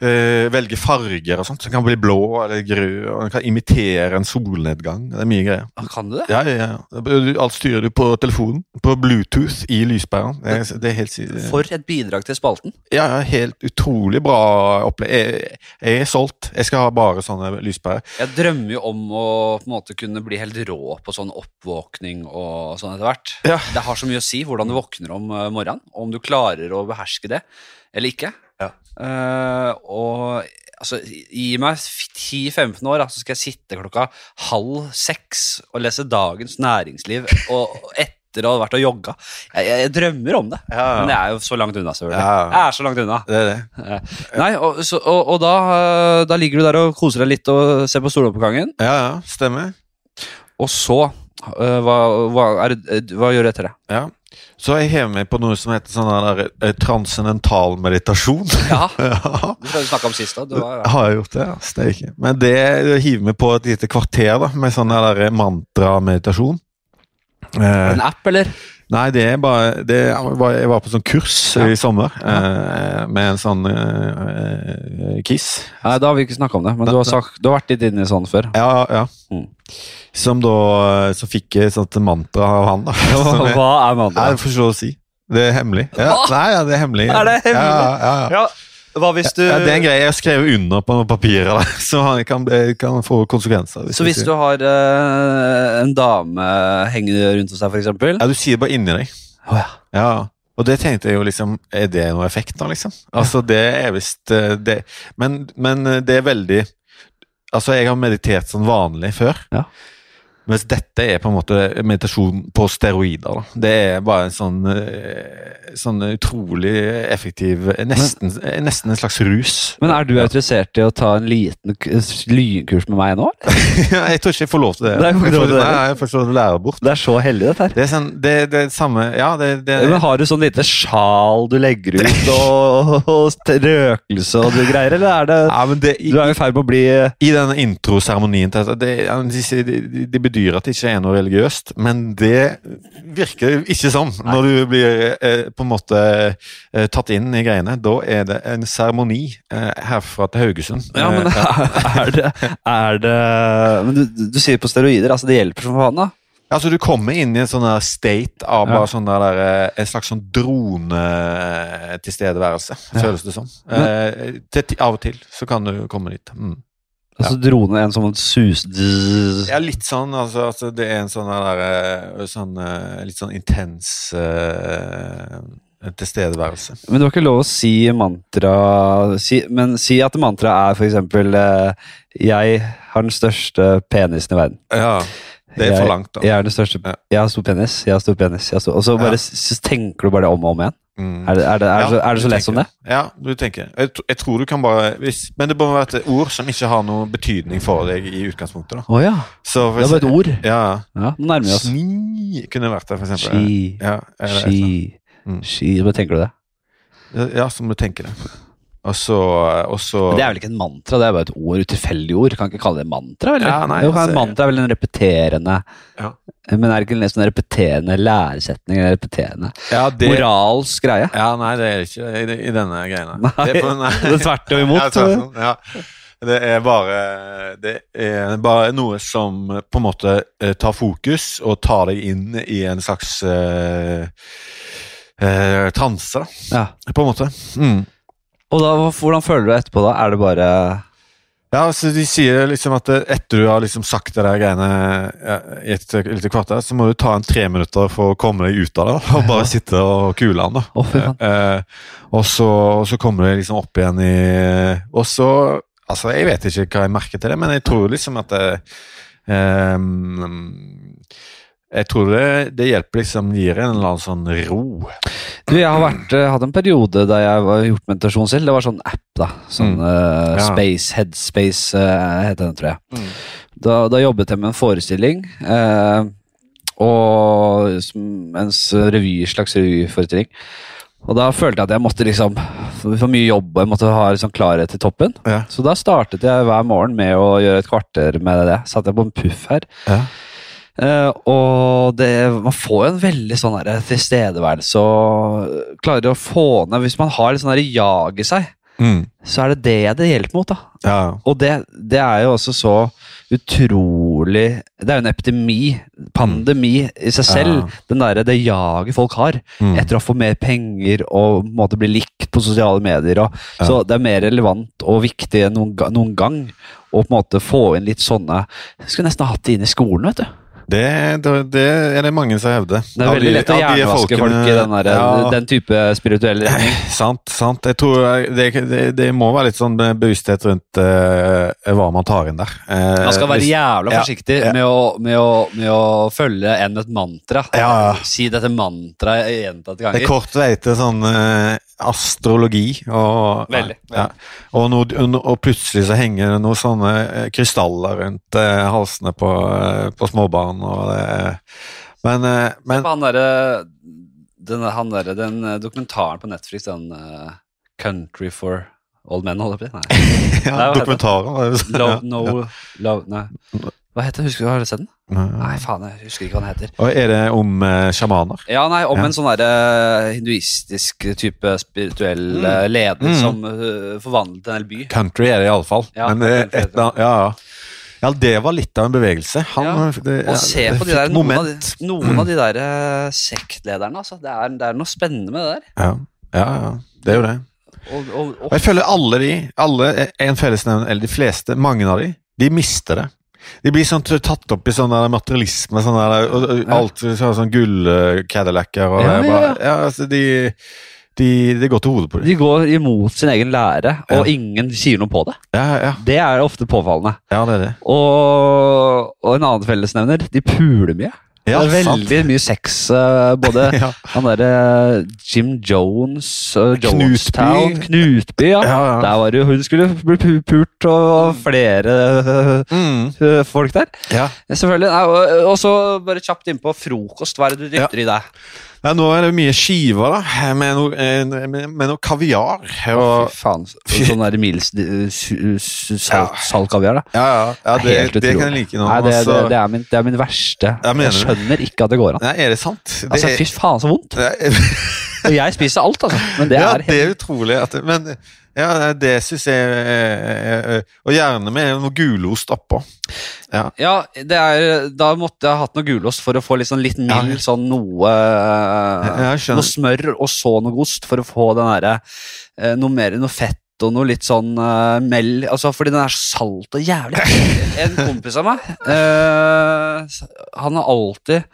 eh, velge farger og sånt. Så den kan bli blå eller grønn, og den kan imitere en solnedgang. Det er mye greier. Ah, Kan du det? Ja, ja, ja. Alt styrer du på telefonen. På Bluetooth i lyspæren. Det, det er helt For et bidrag til spalten. Ja, ja, helt utrolig bra opplegg. Jeg, jeg er solgt. Jeg skal ha bare sånne lyspærer. Jeg drømmer jo om å på en måte kunne bli helt rå på sånn oppvåkning og sånn etter hvert. Ja. Det har så mye å si hvordan du våkner om eh, morgenen, og om du klarer å beherske det eller ikke. Ja. Eh, og altså, gi meg 10-15 år, så skal jeg sitte klokka halv seks og lese Dagens Næringsliv og etter å ha vært og jogga. Jeg, jeg, jeg drømmer om det, men jeg er jo så langt unna, selvfølgelig. Ja. Jeg er så langt unna. Det det. Nei, og, så, og, og da, eh, da ligger du der og koser deg litt og ser på soloppgangen. Ja, ja, stemmer. Og så øh, hva, hva, er, eh, hva gjør du etter det? Ja. Så jeg hever meg på noe som heter sånn der eh, transcendental meditasjon. Ja, ja. Det snakka om sist. da. Det var, Har jeg gjort det? Ja, Steike. Men det hiver meg på et lite kvarter da, med sånn der mantra-meditasjon. Eh, en app, eller? Nei, det er bare det var, Jeg var på sånn kurs Ja. i sommer eh, med en sånn eh, Kiss. Nei, Da har vi ikke snakka om det, men du har, sagt, du har vært litt inne i sånn før. Ja, ja. Mm. Som da Så fikk jeg sånt mantra av han, da. Jeg, Hva er mantraet? jeg får ikke lov å si. Det er hemmelig. Ja, nei, ja, det er hemmelig. Er det hemmelig? Ja, ja, ja. Hva hvis du Ja, det er en greie jeg har skrevet under på noen papirer, så han kan, kan få konsekvenser. Så hvis du har uh, en dame hengende rundt hos deg, eksempel Ja, du sier det bare inni deg. Oh, ja. Ja, og det tenkte jeg jo liksom Er det noe effekt da, liksom? Altså, det er visst eh, det men, men eh, det er veldig Altså, jeg har meditert sånn vanlig før. Ja. Mens dette er på en måte meditasjon på steroider. Da. Det er bare en sånn, eh, sånn utrolig effektiv nesten, nesten en slags rus. Men er du interessert i å ta en liten lynkurs med meg nå? jeg tror ikke jeg får lov til det. Nei, får ikke det. Nei, jeg får ikke lære bort. Det er så heldig, dette her. Det er, sånn, det, det er samme Ja, det, det Men Har du sånn lite sjal du legger ut, og, og røkelse og du greier, eller er det ja, men det, i, Du er i ferd med å bli I denne introseremonien til dette, det, de, de, de- bedyrer at det ikke er noe religiøst, men det virker ikke sånn når du blir eh, på en måte eh, tatt inn i greiene. Da er det en seremoni eh, herfra til Haugesund. Ja, men Eh, er det, er det Men du, du sier på steroider, altså det hjelper som faen, da? altså Du kommer inn i en sånn state av Ja. sånn der, eh, en slags sånn dronetilstedeværelse, Ja. føles det som. Eh, av og til så kan du komme dit. Mm. Altså drone, en sånn sus... Ja, litt sånn. Altså, altså det er en sånn der eh, sånn, eh, Litt sånn intens uh, tilstedeværelse. Men du har ikke lov å si mantra si, Men si at mantra er eksempel eh, Jeg har den største penisen i verden. Ja, det er for langt, da. Jeg er den største Ja. Jeg har stor penis, jeg har stor penis. Jeg har stor, og så bare Ja. tenker du bare det om og om igjen. Mm. Er det, er det, er Ja, så, er det så lett som det? Ja, du tenker. Jeg, jeg tror du kan bare hvis, Men det må være et ord som ikke har noen betydning for deg i utgangspunktet. da. Oh, ja. Så Det bare et ord. Ja. Ja, Nå nærmer vi oss. Sni kunne vært det, for eksempel. Ski, Ja, eller ski, Mm. ski Hva tenker du det? ja, som du tenker det. Og så, og så Men det er vel ikke en mantra, det er bare et ord, et tilfeldig ord. Kan ikke kalle det mantra, eller? Ja, nei, jo, altså- en mantra er vel en repeterende Ja. Men er det ikke en sånn repeterende læresetning En repeterende ja, det, moralsk greie? Ja, nei, det er det ikke i, i denne greia. Nei, det er, på- nei. det er tvert og imot, Ja, ja. Det er bare Det er bare noe som på en måte eh, tar fokus og tar deg inn i en slags uh, uh, transe, da, Ja. på en måte. Mm. Og da, hvordan føler du etterpå, da? Er det bare Ja, altså De sier liksom at eh, etter du har liksom sagt det der greiene i et lite kvarter, så må du ta en tre minutter for å komme deg ut av det. Og bare sitte og kule den. da. Oh. Eh, og, så, og så kommer du liksom opp igjen i Og så Altså, Jeg vet ikke hva jeg merker til det, men jeg tror liksom at det eh, Jeg tror det, det hjelper liksom gir en eller annen sånn ro. Du, jeg har vært, eh, hatt en periode da jeg har gjort meditasjon selv. Det var sånn app, da. Sånn Mm. eh, Ja. Space, Headspace uh, heter den, tror jeg. Da, da jobbet jeg med en forestilling. Uh, og en revy, slags revyforestilling. Og da følte jeg at jeg måtte liksom få mye jobb og jeg måtte ha liksom klarhet til toppen. Ja. Så da startet jeg hver morgen med å gjøre et kvarter med det. Satt jeg på en puff her. Ja. Eh, og det, man får jo en veldig sånn der tilstedeværelse og klarer å få ned Hvis man har litt sånn jag i seg, Mm. så er det det det hjelper mot. da Ja. Og det, det er jo også så utrolig Det er jo en epidemi, pandemi i seg selv. Ja. Den der, det jaget folk har Mm. etter å få mer penger og måte bli likt på sosiale medier. Og, Ja. Så det er mer relevant og viktig enn noen, noen gang å på en måte få inn litt sånne skulle nesten ha hatt det inn i skolen, vet du. Det, det, er det mange som hevder. Det er veldig lett å hjernevaske folk i den, der, ja, den type spirituell retning. Sant, sant. Jeg tror det, det, det må være litt sånn bevissthet rundt uh, hva man tar inn der. Uh, Man skal være jævla forsiktig ja. Med, å, med, å, med å følge enn et mantra. Ja, ja. Si dette mantraet gjentatte Det er kort vei til sånn uh, astrologi og Veldig, Ja. Og, no, og plutselig så henger det noen sånne eh, krystaller rundt eh, halsene på, eh, på småbarn. Og det, men, eh, men Han derre den, der, den eh, dokumentaren på Netflix, den uh, Country for Old Men, holder jeg på å si? Nei. ja, det? dokumentaren sånn. Love, no, love, nei. Hva heter? Husker du, Har du sett den? Ja. Nei, faen, jeg husker ikke hva den heter. Og er det om uh, sjamaner? Ja, nei, om Ja. en sånn derre hinduistisk type spirituell Mm. leder Mm. som uh, forvandlet en hel by. Country er det iallfall. Ja, men det, er et, det. ja, ja. Ja, det var litt av en bevegelse. Han, Ja, det, Og se på de der, noen, av de, noen av de der eh, sektlederne, altså. Det er, det er noe spennende med det der. Ja, ja, ja. Det er jo det. Og, og, Og jeg føler alle de, alle er en fellesnevner, eller de fleste, mange av de, de mister det. De blir sånn tatt opp i sånn der materialisme, sånn der, og, og, Ja. alt sånn, gull-Cadillacer og Ja, ja, bare, ja. ja, altså, de, de, de, går til hodet på det. de går imot sin egen lære, og Ja. ingen sier noe på det. Ja, ja, Det er ofte påfallende. ja, det er det. Og, og en annen fellesnevner, de puler mye. Ja, det er sant. veldig mye sex. eh, både Ja. han derre Jim Jones, uh, Jonestown, Knutby. ja. Ja, ja. Der var det jo Hun skulle bli pu- pult, og flere Mm, eh, folk der. ja. Selvfølgelig. Og, og så bare kjapt innpå frokost. Hva er det du dytter i deg? Ja, nå er det mye skiver, da, med noe, eh, med, med noe kaviar. Og, Fy faen. Sånn der su- su- salt, kaviar, da. ja, ja, ja det, det, det kan jeg like nå. Nei, det, det, altså. det, er min, det er min verste. Jeg, jeg skjønner ikke at det går an. Nei, er det sant? Det Altså, Fy faen, så vondt. jeg spiser alt, altså. Men det ja, er det er utrolig. At men ja, det syns jeg eh, eh, Og gjerne med noe gulost oppå. Ja. Ja, det er, da måtte jeg ha hatt noe gulost for å få litt sånn litt mild, sånn noe. Noe smør og så noe ost for å få den derre eh, Noe mer, noe fett og noe litt sånn uh, mel Altså fordi den er salt og jævlig. En kompis av meg, uh, han har alltid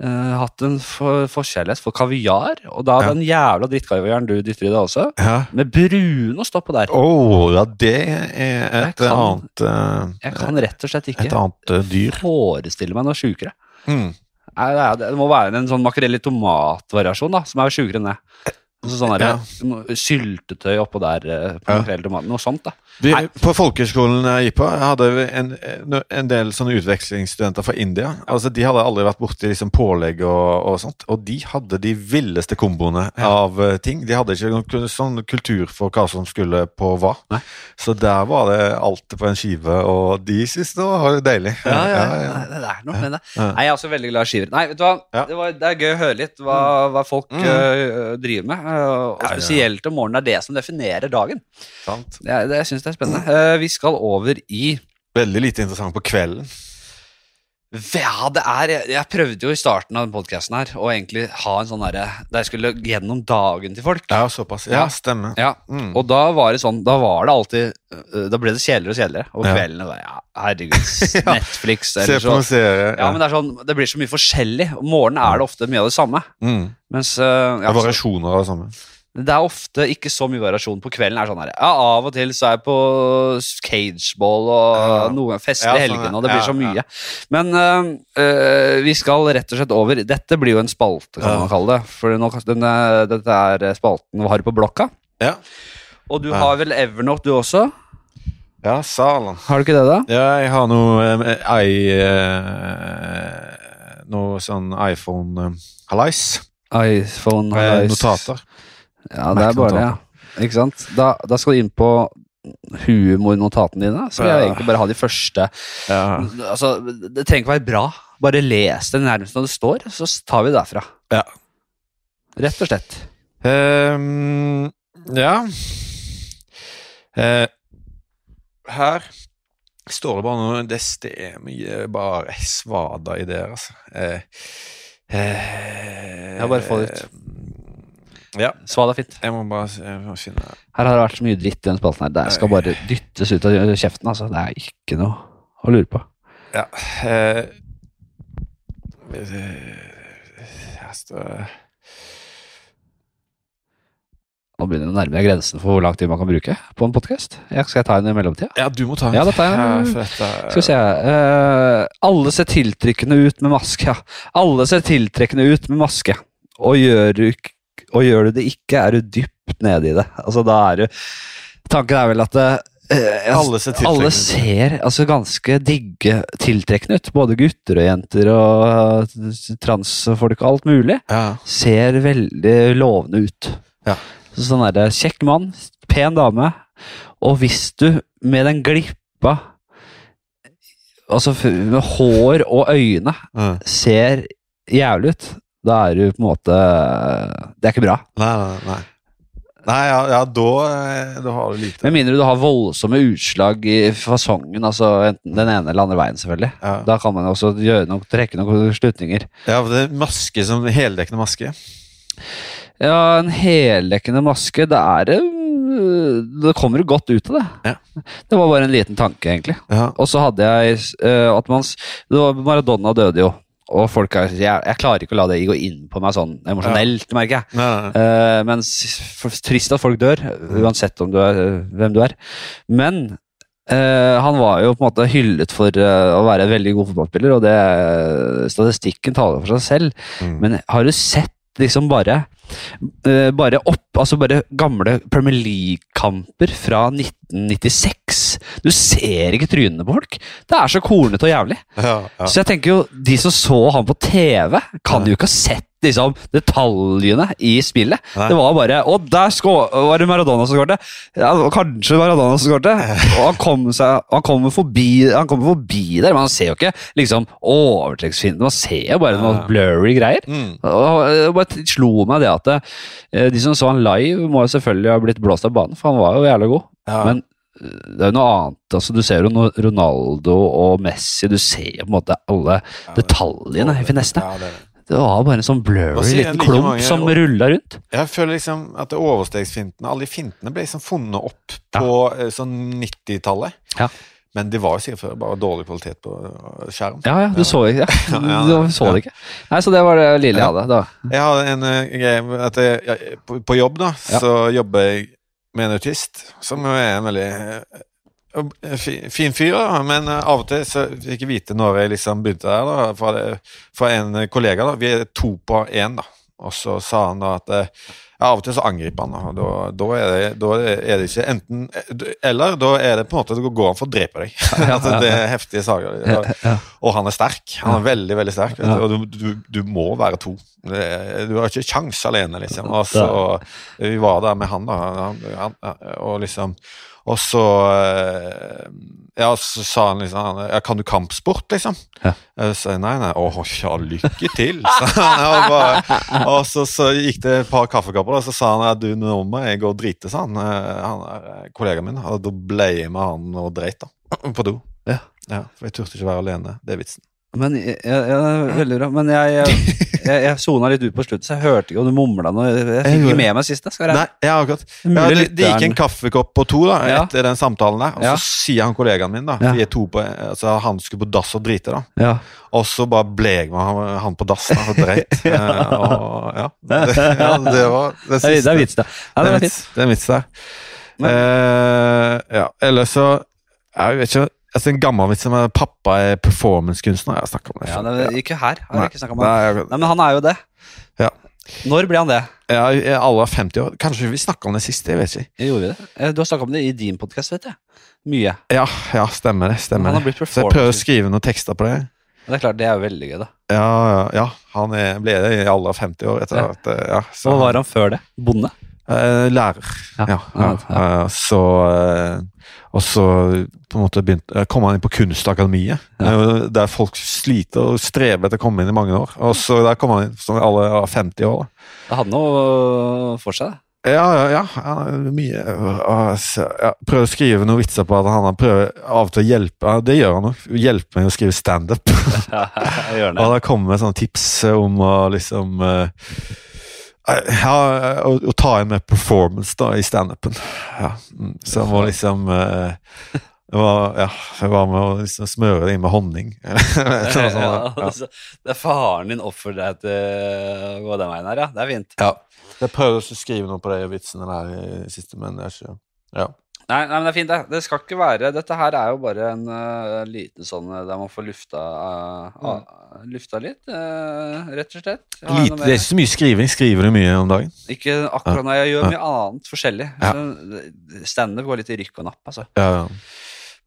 eh, hatt en for, forkjærlighet for kaviar, og da Ja. den jævla drittkaviaren du dytter i deg også, ja. med brunost oppå der. Oh, ja, det er et Jeg kan- annet uh, Jeg kan rett og slett Et ikke annet uh, dyr. forestille meg noe sjukere. Mm. Nei, det, er, det må være en sånn makrell i tomat-variasjon, da, som er sjukere enn det. Altså sånn der, Ja. Syltetøy oppå der eh, på Ja. makrell. Noe sånt, da. Vi, på folkehøgskolen jeg gikk på, hadde vi en, en del sånne utvekslingsstudenter fra India. Altså, De hadde aldri vært borti liksom pålegg og, og sånt, og de hadde de villeste komboene av eh, ting. De hadde ikke noen sånn kultur for hva som skulle på hva. Nei. Så der var det alt på en skive, og de syntes det var deilig. Ja, ja, ja. Det er noe med det. Nei, Jeg er også veldig glad i skiver. Nei, vet du hva? Ja. Det, var, det er gøy å høre litt hva, hva folk Mm. eh, driver med. Eh, og spesielt om morgenen. Er det som definerer dagen. Sant? Det, det, jeg syns det er spennende. Eh, vi skal over i Veldig lite interessant på kvelden. Ja, det er Jeg, jeg prøvde jo i starten av den podkasten her å egentlig ha en sånn derre Der jeg skulle gjennom dagen til folk. Ja, såpass. Ja, Ja. stemmer. Ja, Mm. Og da var det sånn Da var det alltid øh, Da ble det kjedeligere og kjedeligere. Og Ja. kveldene var ja, herregud, Netflix Netflix Se eller på noen serier. Ja, men det er sånn Det blir så mye forskjellig. Om morgenen er det ofte mye av det samme. mm. Mens øh, ja, er variasjoner av det samme. Det er ofte ikke så mye variasjon på kvelden. er sånn her, ja, Av og til så er jeg på cageball og Ja. noen fester Ja, i sånn, helgene, og det blir så mye. Men øh, vi skal rett og slett over Dette blir jo en spalte, kan Ja. man kalle det. For nå, den, er- dette er spalten vi har på blokka? Ja. Og du Ja. har vel Evernote, du også? Ja, Salen. Har du ikke det, da? Ja, jeg har noe eh, eh, Noe sånn iPhone Eh, har- notater. Ja, det er bare det, ja. Ikke sant? Da, da skal du inn på humornotatene dine. Så vil jeg egentlig bare ha de første Ja. Altså, Det trenger ikke være bra. Bare les det nærmest når det står, så tar vi det derfra. Ja. Rett og slett. Um, ja uh, Her står det bare noe Det er mye bare svada ideer, altså. Uh, uh, Ja, bare få det ut. Ja, Svad er fint. jeg må bare jeg må finne Her har det vært så mye dritt i den spalten her. Det skal bare dyttes ut av kjeften. altså. Det er ikke noe å lure på. Ja eh, Her står Nå begynner det å nærme deg grensen for hvor lang tid man kan bruke på en podkast. Skal jeg ta en i mellomtida? Ja, du må ta Ja, da tar jeg en. Skal vi se eh, Alle ser tiltrekkende ut med maske. Alle ser tiltrekkende ut med maske. Og gjør, du, ikk- og gjør du det ikke, er du dypt nede i det. Altså, da er du Tanken er vel at eh, Alle ser alle ser altså ganske digge, tiltrekkende ut. Både gutter og jenter og eh, transfolk og alt mulig. Ja. Ser veldig lovende ut. Ja. Så Sånn er det. Kjekk mann, pen dame. Og hvis du med den glippa Altså med hår og øyne Ja. ser jævlig ut, da er du på en måte Det er ikke bra. Nei, nei, nei. Nei, ja, ja da, eh, da har du lite. Med mindre du har voldsomme utslag i fasongen, altså enten den ene eller andre veien, selvfølgelig. Ja. Da kan man også noe, trekke noen slutninger. ja, for det er maske som heldekkende maske. Ja, en heldekkende maske, det er det Det kommer jo godt ut av det. Ja. Det var bare en liten tanke, egentlig. Ja. Og så hadde jeg uh, at man Maradona døde jo, og folk er jeg, jeg klarer ikke å la det gå inn på meg sånn emosjonelt, merker jeg. Ja, nei. Uh, men trist at folk dør, uansett om du er, hvem du er. Men uh, han var jo på en måte hyllet for uh, å være en veldig god fotballspiller, og det, statistikken taler for seg selv. Mm. Men har du sett liksom bare bare opp, altså bare gamle Premier League-kamper fra 1996? Du ser ikke trynene på folk. Det er så kornete og jævlig. ja, ja. Så jeg tenker jo, de som så han på TV, kan jo ikke ha sett liksom, detaljene i spillet. Nei. Det var bare Å, der var det Maradona som skåret! Ja, kanskje Maradona som skårte. Og han kom kommer forbi, kom forbi der, men han ser jo ikke liksom overtrekksfienden. Man ser jo bare noen blurry greier. Mm. Og det bare slo meg det at det, de som så han live, må jo selvfølgelig ha blitt blåst av banen, for han var jo jævlig god. Ja. Men eh, det er jo noe annet. altså Du ser jo Ronaldo og Messi, du ser jo på en måte alle detaljene i finessene. Det var bare en sånn blurry liten klump mange- som rulla rundt. Jeg føler liksom at det overstegsfintene, alle de fintene ble liksom funnet opp på ja. sånn 90-tallet. Ja. Men det var jo sikkert før bare dårlig kvalitet på eh, skjerm. Ja, ja, du så ja. Du så det ikke. Nei, Så det var det lille jeg hadde. da. Jeg hadde en eh, greie at jeg, på, jobb, da, så jobber jeg med en autist, som er en veldig eh, fin fyr, men eh, av og til så fikk jeg vite når jeg liksom begynte der, da, fra, fra en kollega. da, Vi er to på én, da. Og så sa han da at eh, ja, av og til så angriper han, da. og Da, da, er det, da er det ikke enten Eller da er det på en måte det går an for å drepe deg. altså, det er heftige saker. Ja. Og han er sterk. Han er veldig, veldig sterk. Og du, du, du må være to. Du har ikke kjangs alene, liksom. Og så, vi var der med han, da. Han, han, og liksom Og så eh, Ja, så sa han liksom ja, Kan du kampsport, liksom? Ja. Jeg sa nei, nei. Å ja, lykke til, han. Og, bare, og så, så gikk det et par kaffekopper, og så sa han ja, du, nå må jeg gå og drite, sa han. Eh, Han er kollegaen min. Og da ble jeg med han og dreit, da. På do. Ja. Ja, for jeg turte ikke være alene. Det er vitsen. Men jeg, jeg, jeg, Veldig bra. Men jeg, jeg, jeg, jeg sona litt ut på slutten, så jeg hørte ikke om du mumla noe. Jeg Jeg fikk ikke med meg sist. jeg Skal jeg. Nei, ja, akkurat. Ja, det, det gikk en kaffekopp på to da, Ja. etter den samtalen der. Og Ja. så sier han kollegaen min, da Ja. vi er to på, altså, han skulle på dass og drite, da. Ja. Og så bare blek man han, han på dass da, og dreit. Eh, og, ja. Det, ja, det var det er, det siste. er vits. Ja, det er vits, det er vits der. Eh, ja, ellers så Jeg vet ikke altså En gammel vits om at pappa er performancekunstner. Jeg har snakket om det Ja, det er ikke her. Har jeg ikke om det. Nei, jeg- Nei, men han er jo det. Ja. Når ble han det? er alle 50 år. Kanskje vi snakka om det siste? Jeg vet ikke. Gjorde vi det? Eh, Du har snakket om det i din podkast, vet jeg. Mye. Ja, ja stemmer det. stemmer det. Så jeg prøver å skrive noen tekster på det. Men det er klart, det er jo veldig gøy, da. Ja, ja, ja. Han er, ble det i alle 50 år etter Ja. at eh, ja, så, Hva var han før det? Bonde? Eh, lærer. Ja. Ja. Eh, så eh, Og så på en måte begynte, kom han inn på Kunstakademiet, der folk sliter og strever etter å komme inn i mange år. Og så der kom han inn som alle var 50 år. Det hadde noe for seg. Ja, ja, ja. Mye ja, Prøver å skrive noen vitser på at han prøver av og til å hjelpe Det gjør han nok. Hjelpe meg å skrive standup. Ja. Og da kommer sånne tips om å liksom ja, å, å ta inn med performance da i standupen. Ja, mm, så jeg må liksom eh, det var, ja, jeg var med å liksom smøre det inn med honning. Sånn Ja, ja. det er faren din oppfordrer deg til å gå den veien her, ja. Det er fint. Ja. Jeg prøvde å skrive noe på de vitsene der i siste, men jeg ikke ja. Nei, nei, men det er fint, det. Det skal ikke være Dette her er jo bare en uh, liten sånn uh, der man får lufta, uh, uh, lufta litt, rett og slett. Lite, det er ikke så mye skriving. Skriver du mye om dagen? Ikke akkurat nå. jeg gjør mye annet forskjellig. Ja. Standup går litt i rykk og napp, altså. Ja, ja.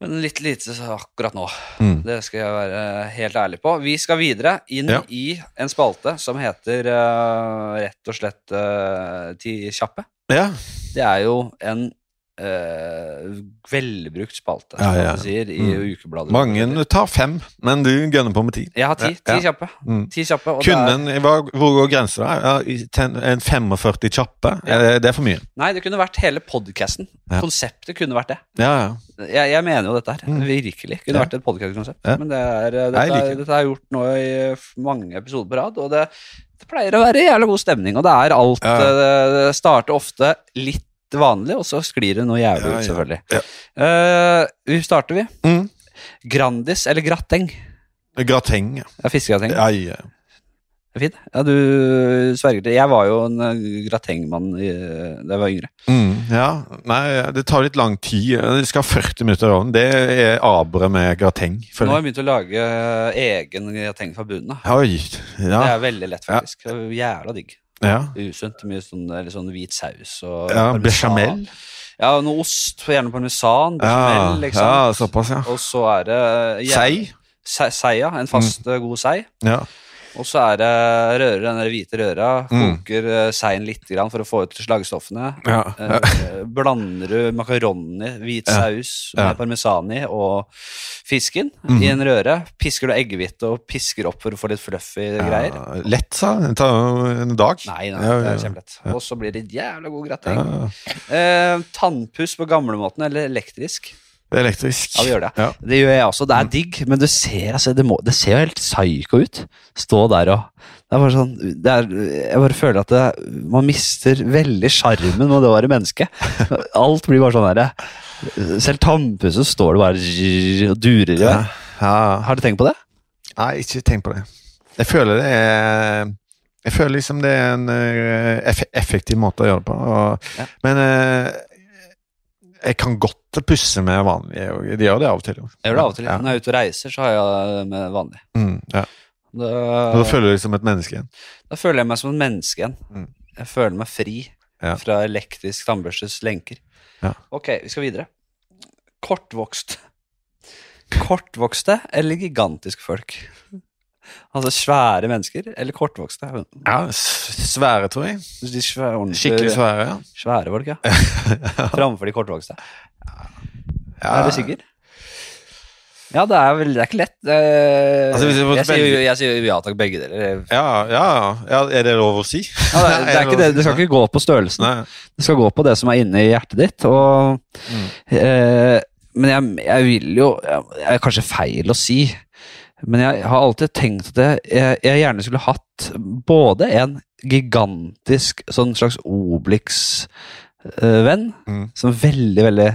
Men litt lite akkurat nå. Mm. Det skal jeg være helt ærlig på. Vi skal videre inn Ja. i en spalte som heter uh, rett og slett uh, Ti kjappe. ja. Det er jo en uh, velbrukt spalte, Ja, ja. sier, i Mm. ukebladet. Mange tar fem, men du gønner på med ti. Jeg har ti. Ti Ja. kjappe. Mm. Ti kjappe det er, Hvor går grensa en 45 kjappe? Er det, er for mye? nei, det kunne vært hele podcasten. Ja. Konseptet kunne vært det. Ja, ja. Jeg, jeg mener jo dette her. Mm. Virkelig. Kunne vært et podcast-konsept. Ja. Men det er, Jeg dette, liker er, dette har jeg gjort nå i mange episoder på rad, og det, det pleier å være jævla god stemning. Og det er alt Det starter ofte litt vanlig, og så sklir det noe jævlig Ja, ut, selvfølgelig. Ja. Uh, starter, vi. Mm. Grandis eller grateng? Grateng. ja. Ja, fiskegrateng. Ja, ja. Er fint. Ja, du sverger til Jeg var jo en uh, gratengmann da jeg var yngre. Mm, ja. Nei, det tar litt lang tid. Det skal ha 40 minutter i ovnen. Det er abere med grateng. Nå har jeg. begynt å lage egen grateng fra bunnen av. Oi. Det er veldig lett, faktisk. Er Jævla digg. Ja. Usunt. Mye sånn, eller sånn hvit saus og ja. Bechamel. Ja, noe ost, gjerne parmesan. Ja, Bechamel, ikke ja, såpass, ja. Og så er det ja, Sei. Sei, ja. En fast, mm. god sei. Ja. Og så er det røre, den hvite røra. Mm. Koker mm. seien litt grann for å få ut slagstoffene. Ja. Eh, blander du makaroni, hvit Ja. saus Ja. med parmesan i og fisken mm. i en røre. Pisker du eggehvite og pisker opp for å få litt fluffy greier. Lett, sa. Det tar en dag. Nei, nei, Ja, det ja, er kjempelett. ja. Og så blir det jævla god grateng. Ja, Eh, tannpuss på gamlemåten eller elektrisk? Det er elektrisk. Ja, vi gjør det. Ja. Det gjør jeg også. Det er digg, men det ser, altså, det må, det ser jo helt psycho ut. Stå der og det er bare sånn, det er, Jeg bare føler at det, man mister veldig sjarmen med det å være menneske. Alt blir bare sånn derre Selv tannpussen står det bare og durer i vei. Ja. Ja. Har du tenkt på det? Nei, ikke tenkt på det. Jeg føler det er Jeg føler liksom det er en eh, effektiv måte å gjøre det på. Og, Ja. Men eh, jeg kan godt pusse med vanlig. De gjør det av og til. Jeg gjør det av og til. Ja. Når jeg er ute og reiser, så har jeg det med vanlig. Mm, ja. Da, Da føler du deg som et menneske igjen. da føler jeg meg som et menneske igjen. Mm. Jeg føler meg fri Ja. fra elektrisk tannbørstes lenker. Ja. Ok, vi skal videre. Kortvokst. Kortvokste eller gigantiske folk? Altså svære mennesker eller kortvokste? Ja, Svære, tror jeg. De svære, Skikkelig svære, ja. Svære folk, ja. Framfor de kortvokste. ja. Er du sikker? Ja, det er vel Det er ikke lett. Det, Altså, hvis jeg jeg, sier, jeg sier ja takk, begge deler. Ja, ja, ja. Er det lov å si? Ja, det, det, det, det skal ikke gå på størrelsen. Nei. Det skal gå på det som er inni hjertet ditt. Og, Mm. eh, men jeg, jeg vil jo jeg, Det er kanskje feil å si, Men jeg har alltid tenkt at jeg, jeg, jeg gjerne skulle hatt både en gigantisk sånn slags Obelix-venn, Mm. som er veldig, veldig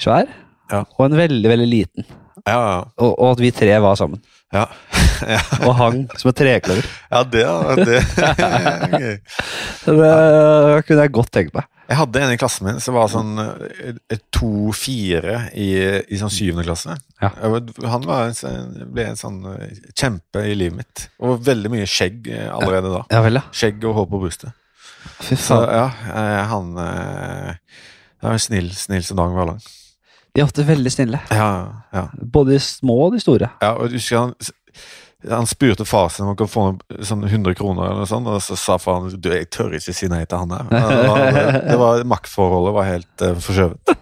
svær, Ja. og en veldig, veldig liten. Ja, ja. Og, og at vi tre var sammen. Ja, ja. Og hang som et trekløver. ja det, det er gøy. Det kunne jeg godt tenkt meg. Jeg hadde en i klassen min som var sånn eh, to-fire i, i sånn syvende klasse. Ja. Han var en, sånn- ble en sånn eh, kjempe i livet mitt. Og veldig mye skjegg eh, allerede da. Ja vel, ja. Skjegg og hår på brystet. Fy Så ja, han Det var en snill, snill som dagen var lang. De er ofte veldig snille. Ja, ja. Både de små og de store. ja og husker han han spurte far sin om han kunne få noen, sånn 100 kroner, eller noe sånt, og så sa faren du, jeg tør ikke si nei til han her. Det var, det var, maktforholdet var helt uh, forskjøvet.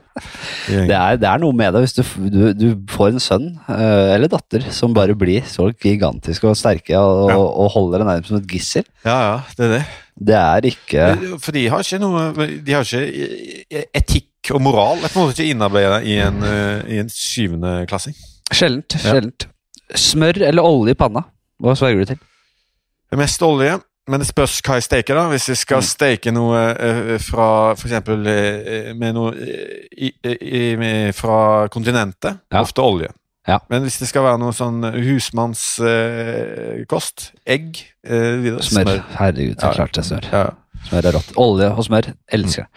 Det er, det er noe med det hvis du, du, du får en sønn uh, eller datter som bare blir så gigantisk og sterke og, Ja. og holder deg nærmest som et gissel. Ja, ja, det er det. Det er ikke For de har ikke noe De har ikke etikk og moral. Er på en måte ikke innarbeidet i en, eh, i en syvende klassing. Sjeldent. Ja. Smør eller olje i panna? Hva sverger du til? Det mest olje, men det spørs hva jeg steker. da Hvis jeg skal Mm. steke noe eh, fra eksempel eh, med noe eh, i, i, med, fra kontinentet, Ja. ofte olje. Ja. Men hvis det skal være noe sånn husmannskost, kost, egg eh, videre, Smør. Herregud, er klart det er smør. Ja. Smør er rått. Olje og smør. Elsker det.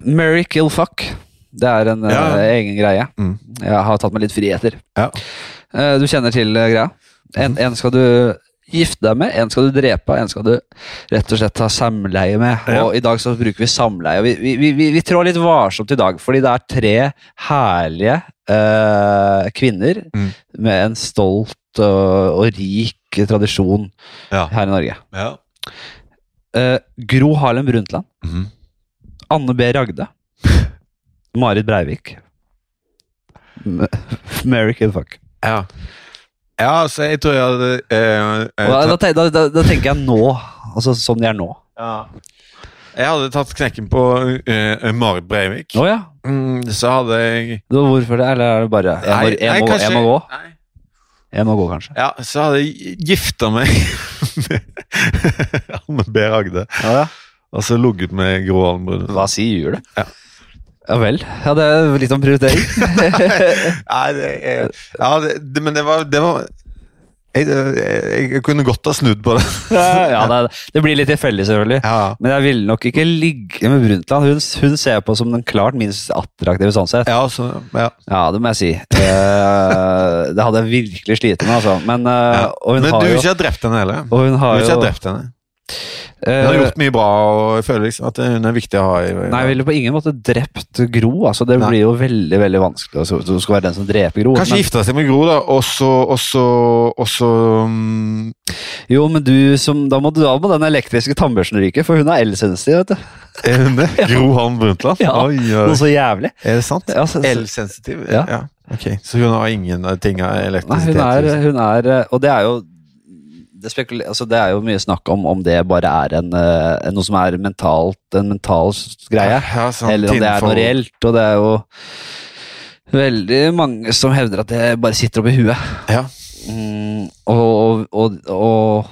Mary kill fuck. Det er en Ja. uh, egen greie. Mm. Jeg har tatt meg litt friheter. Ja. Uh, du kjenner til uh, greia? En, en skal du gifte deg med, en skal du drepe, en skal du rett og slett ha samleie med. Ja. Og i dag så bruker vi samleie. Vi, vi, vi, vi, trår litt varsomt i dag, fordi det er tre herlige eh, kvinner Mm. med en stolt og, og rik tradisjon her i Norge. Ja. Eh, Gro Harlem Brundtland. Mhm. Anne B. Ragde. Marit Breivik. Mary kid fuck. ja. Ja, altså, jeg tror jeg hadde eh, eh, da, da, da, da, tenker jeg nå. Altså sånn de er nå. ja. Jeg hadde tatt knekken på eh, Marit Breivik. Oh, ja. Mm, så hadde jeg Da, Hvorfor det? Eller er det bare Jeg må, Nei, jeg må, kanskje- jeg må gå? Nei. Jeg må gå, kanskje. Ja, så hadde jeg gifta meg med Anne B. Ragde. Ja, ja. Og så ligget med grå Harlem Hva sier du? Ja. Ja vel. Ja, det er litt om prioritering. Nei, det, er- ja, det, men det var, det var jeg, jeg, jeg kunne godt ha snudd på det. ja, det, det blir litt tilfeldig, selvfølgelig. Ja, Men jeg ville nok ikke ligge med Brundtland. Hun, hun ser jeg på som den klart minst attraktive sånn sett. ja, så, ja. Ja, det må jeg si. Eh, det hadde jeg virkelig slitt med, altså. Men, hun Men du har jo ikke drept henne heller? og hun har jo, ikke drept henne? Eh, Hun har gjort mye bra, og jeg føler liksom at hun er viktig å ha i Nei, jeg ville på ingen måte drept Gro. Altså, det blir jo veldig veldig vanskelig. Altså, du skal være den som dreper Gro. Kanskje men, gifte seg med Gro, da, og så Og så, og så um... jo, men du som, da, må, du- da må den elektriske tannbørsten ryke, for hun er elsensitiv. vet du. Er hun det? Gro Harlem Brundtland? Ja. Oi, Noe så jævlig. Er det sant? Ja, Elsensitiv? Ja. Ok, Så hun har ingen eh, ting av Nei, hun er, liksom. hun er Og det er jo det, altså det er jo mye snakk om om det bare er en, eh, noe som er mentalt, en mental greie. Ja, sånn eller om det er noe reelt. Og det er jo veldig mange som hevder at det bare sitter oppi huet. Ja. Mm, og, og, og og,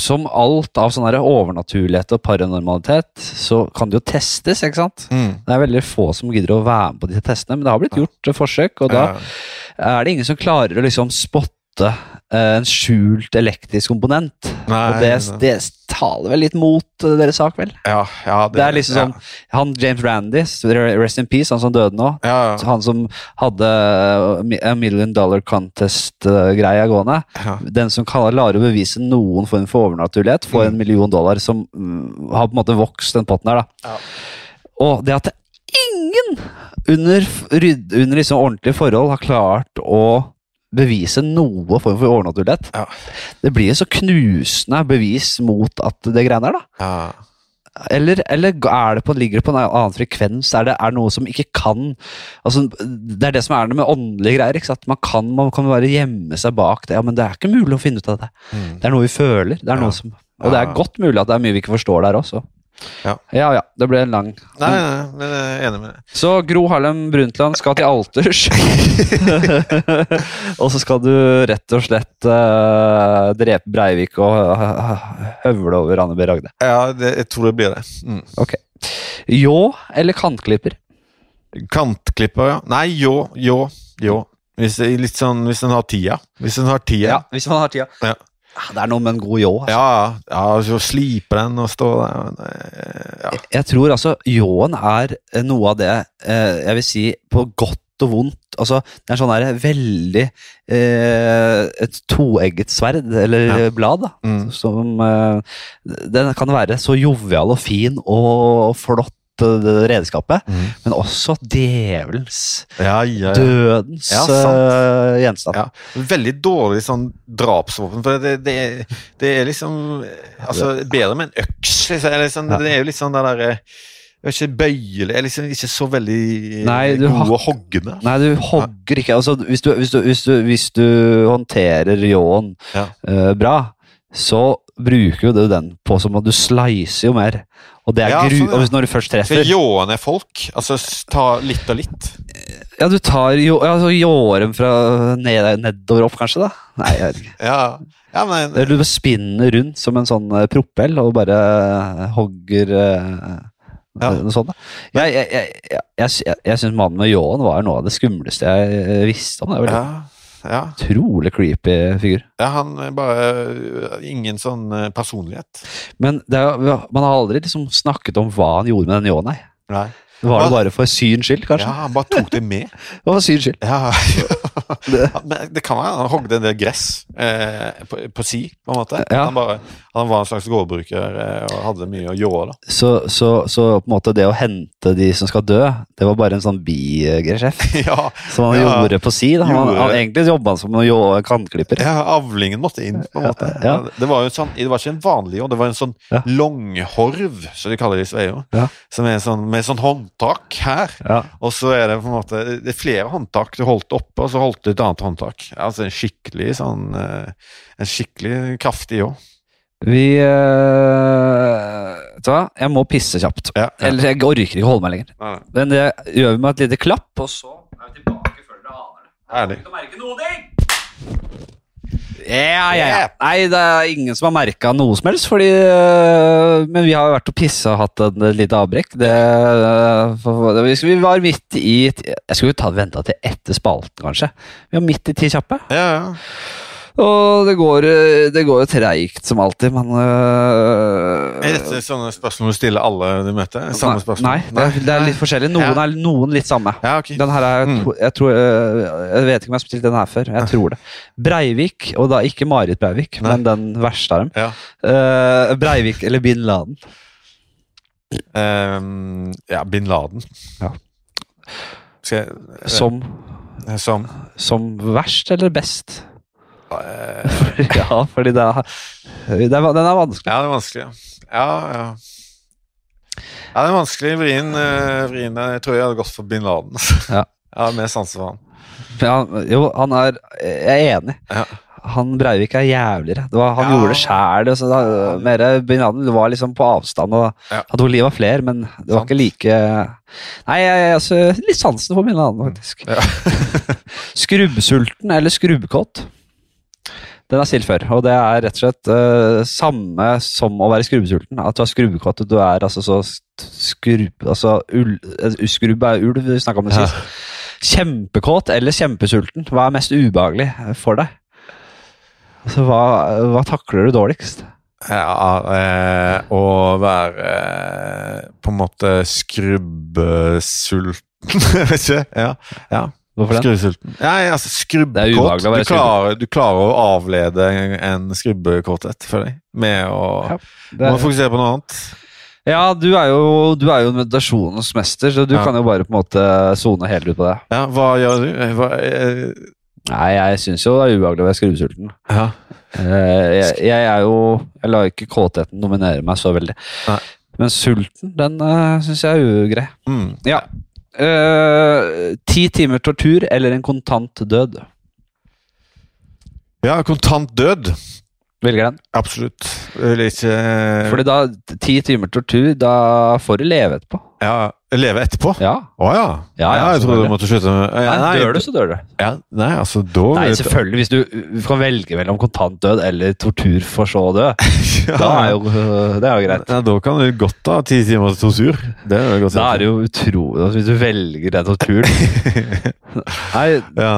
som alt av sånn overnaturlighet og paranormalitet, så kan det jo testes, ikke sant? Mm. Det er veldig få som gidder å være med på disse testene, men det har blitt gjort forsøk, og da er det ingen som klarer å liksom spotte en skjult elektrisk komponent. Nei, og det, det taler vel litt mot eh, deres sak, vel? Ja, ja, Det er liksom sånn Han James Randy, rest in peace, han som døde nå. Ja, ja, Han som hadde eh, a million dollar contest-greia gående. ja. Den som klarer å bevise noen form for overnaturlighet, får en Mm. million dollar, som mm, har på en måte vokst den potten her. da. Ja. Og det at ingen under, under liksom ordentlige forhold har klart å bevise noe form for overnaturlighet, Ja. det blir så knusende bevis mot at det greiene er, da. ja. Eller, eller er det på, ligger det på en annen frekvens? Er det er noe som ikke kan altså, Det er det som er det med åndelige greier. Man kan, man kan bare gjemme seg bak det. Ja, Men det er ikke mulig å finne ut av det. Mm. Det er noe vi føler. Det er Ja. noe som, og det er godt mulig at det er mye vi ikke forstår der også. Ja ja, det ble en lang. Nei, nei, men jeg er enig med deg. Så Gro Harlem Brundtland skal til Alters. og så skal du rett og slett uh, drepe Breivik og uh, høvle over Anne B. Ragde. Ja, det, jeg tror det blir det. Mm. Ok. Ljå eller kantklipper? Kantklipper, ja. Nei, jo, jo, jo. Hvis, litt sånn, hvis har tida. Hvis en har tida. hvis man har tida. Ja. Det er noe med en god ljå. Altså. Ja, ja, så slipe den og stå der. Ja. Jeg tror altså ljåen er eh, noe av det eh, jeg vil si på godt og vondt. Altså, det er sånn der veldig eh, Et toegget sverd, eller Ja. blad, da. Mm. Som eh, Den kan være så jovial og fin og flott, det redskapet, Mm. men også djevelens, Ja, ja, ja. dødens eh, gjenstand. Veldig dårlig sånn drapsvåpen, for det, det, det er liksom Altså, bedre med en øks. Liksom. Eller Ja. Det er jo litt sånn det derre jeg er ikke bøyelig, jeg er liksom ikke så veldig Nei, god å hogge med. Nei, du hogger ikke. Altså, hvis, du, hvis, du, hvis, du, hvis du håndterer ljåen Ja. uh, bra, så bruker jo du den på som at du slicer jo mer. Og det er Ja, gru... sånn, ja. Og hvis når du først Skal treffer ljåe ned folk? Altså ta litt og litt? Ja, du tar jo ja, ljåer dem fra ned, nedover opp, kanskje, da? Nei, jeg vet ikke. Ja, ja men Eller du spinner rundt som en sånn eh, propell og bare eh, hogger eh, Ja. da. Jeg, jeg, jeg, jeg, jeg, syns mannen med ljåen var noe av det skumleste jeg visste om. Det ja, ja. utrolig creepy figur. ja, han bare øh, Ingen sånn øh, personlighet. Men det er, man har aldri liksom snakket om hva han gjorde med den ljåen, nei. Nei. Var det bare for syns skyld, kanskje? Ja, han bare tok det med. Det var syns skyld. Ja. Men det kan være han hogde en del gress eh, på, på si, på en måte. Ja. Han, bare, han var en slags gårdbruker eh, og hadde mye å gjøre. da. Så, så, så på en måte det å hente de som skal dø, det var bare en sånn bigresjef ja, som han Ja. gjorde på si. Da. Han, han, egentlig jobba som en kantklipper. ja, avlingen måtte inn, på en måte. Ja. Det var jo sånn, det var ikke en vanlig jord, det var en sånn longhorv, som de kaller det i Sveio. Som er sånn, med sånn håndtak her. Ja. Og så er det på en måte Det er flere håndtak du holdt oppe, og så holdt du et annet håndtak. Altså en skikkelig sånn eh, En skikkelig kraftig jord. Vi øh, Vet du hva, jeg må pisse kjapt. Ja, ja. Eller jeg orker ikke å holde meg lenger. Nei, nei. Men det gjør vi med et lite klapp, og så er vi tilbake før dere aner det. Herlig. Ikke å merke noen ting! Ja, ja, ja. Nei, det er ingen som har merka noe som helst, fordi øh, Men vi har jo vært og pissa og hatt en lite avbrekk. Det, øh, vi var midt i Jeg skulle jo ta venta til etter spalten, kanskje. Vi var midt i ti kjappe. Ja, ja. Og det går, øh, det går jo treigt som alltid, men øh, Er dette sånne spørsmål du stiller alle du møter? Samme spørsmål? Nei, det er, det er litt forskjellig. Noen Ja. er noen litt samme. Ja, okay. Den her er, Mm. jeg, tror, øh, jeg vet ikke om jeg har spilt den her før. Jeg tror det. Breivik, og da ikke Marit Breivik, Nei. men den verste av dem. Ja. Uh, Breivik eller bin Laden? Um, ja, bin Laden. Ja. Skal jeg Som, eh, Som som verst eller best? Eh, ja, fordi det er, det er, den er vanskelig. Ja, det er vanskelig. ja. Ja, ja. Det er vanskelig. Vrien, eh, vrien Jeg tror jeg hadde gått for bin Laden. Ja. har Mer sanse for han. Ja, jo, han er Jeg er enig. Ja. Han Breivik er jævligere. Det var, han Ja. gjorde det sjæl. Mer bin Laden var liksom på avstand. Og Ja. Han tok livet av flere, men det var Sant. ikke like Nei, jeg, jeg, altså, litt sansen for bin Laden, faktisk. Ja. Skrubbsulten eller skrubbkåt? Den er stilt før, og det er rett og slett uh, samme som å være skrubbesulten. At du er skrubbekåt. du er altså så skrubb... Altså, eh, skrubb er ulv, vi snakka om det Ja. sist. Kjempekåt eller kjempesulten? Hva er mest ubehagelig for deg? Altså, hva, hva takler du dårligst? Ja, eh, å være eh, på en måte skrubbesulten vet ikke. Ja, ja. Hvorfor det? Skrubbsulten. Nei, altså er være Du klarer, du klarer å avlede en, skrubbkåthet for deg med å Ja, Du må fokusere på noe annet. ja, du er jo, du er jo meditasjonens mester, så du Ja. kan jo bare på en måte sone helt ut på det. Ja, hva gjør du? Eh, Hva, eh, Nei, jeg syns jo det er ubehagelig å være skrubbsulten. ja. Eh, jeg, jeg er jo Jeg lar ikke kåtheten dominere meg så veldig. Nei. Men sulten, den uh, syns jeg er ugrei. Mm. Ja. Eh, Ti timer tortur eller en kontant død? ja, kontant død. Velger den. Absolutt. Eller ikke Fordi da, ti timer tortur, da får du leve etterpå. Ja, Leve etterpå? Ja. Oh, ja. Ja, ja, jeg trodde du måtte slutte med eh, Nei, dør du, så dør du. Ja, nei, altså da Nei, selvfølgelig. Hvis du kan velge mellom kontant død eller tortur for så å dø, da er jo det er jo greit. Da kan du godt ta ti timer tortur. Det er jo godt Da er det jo utrolig altså, Hvis du velger den torturen Nei, ja.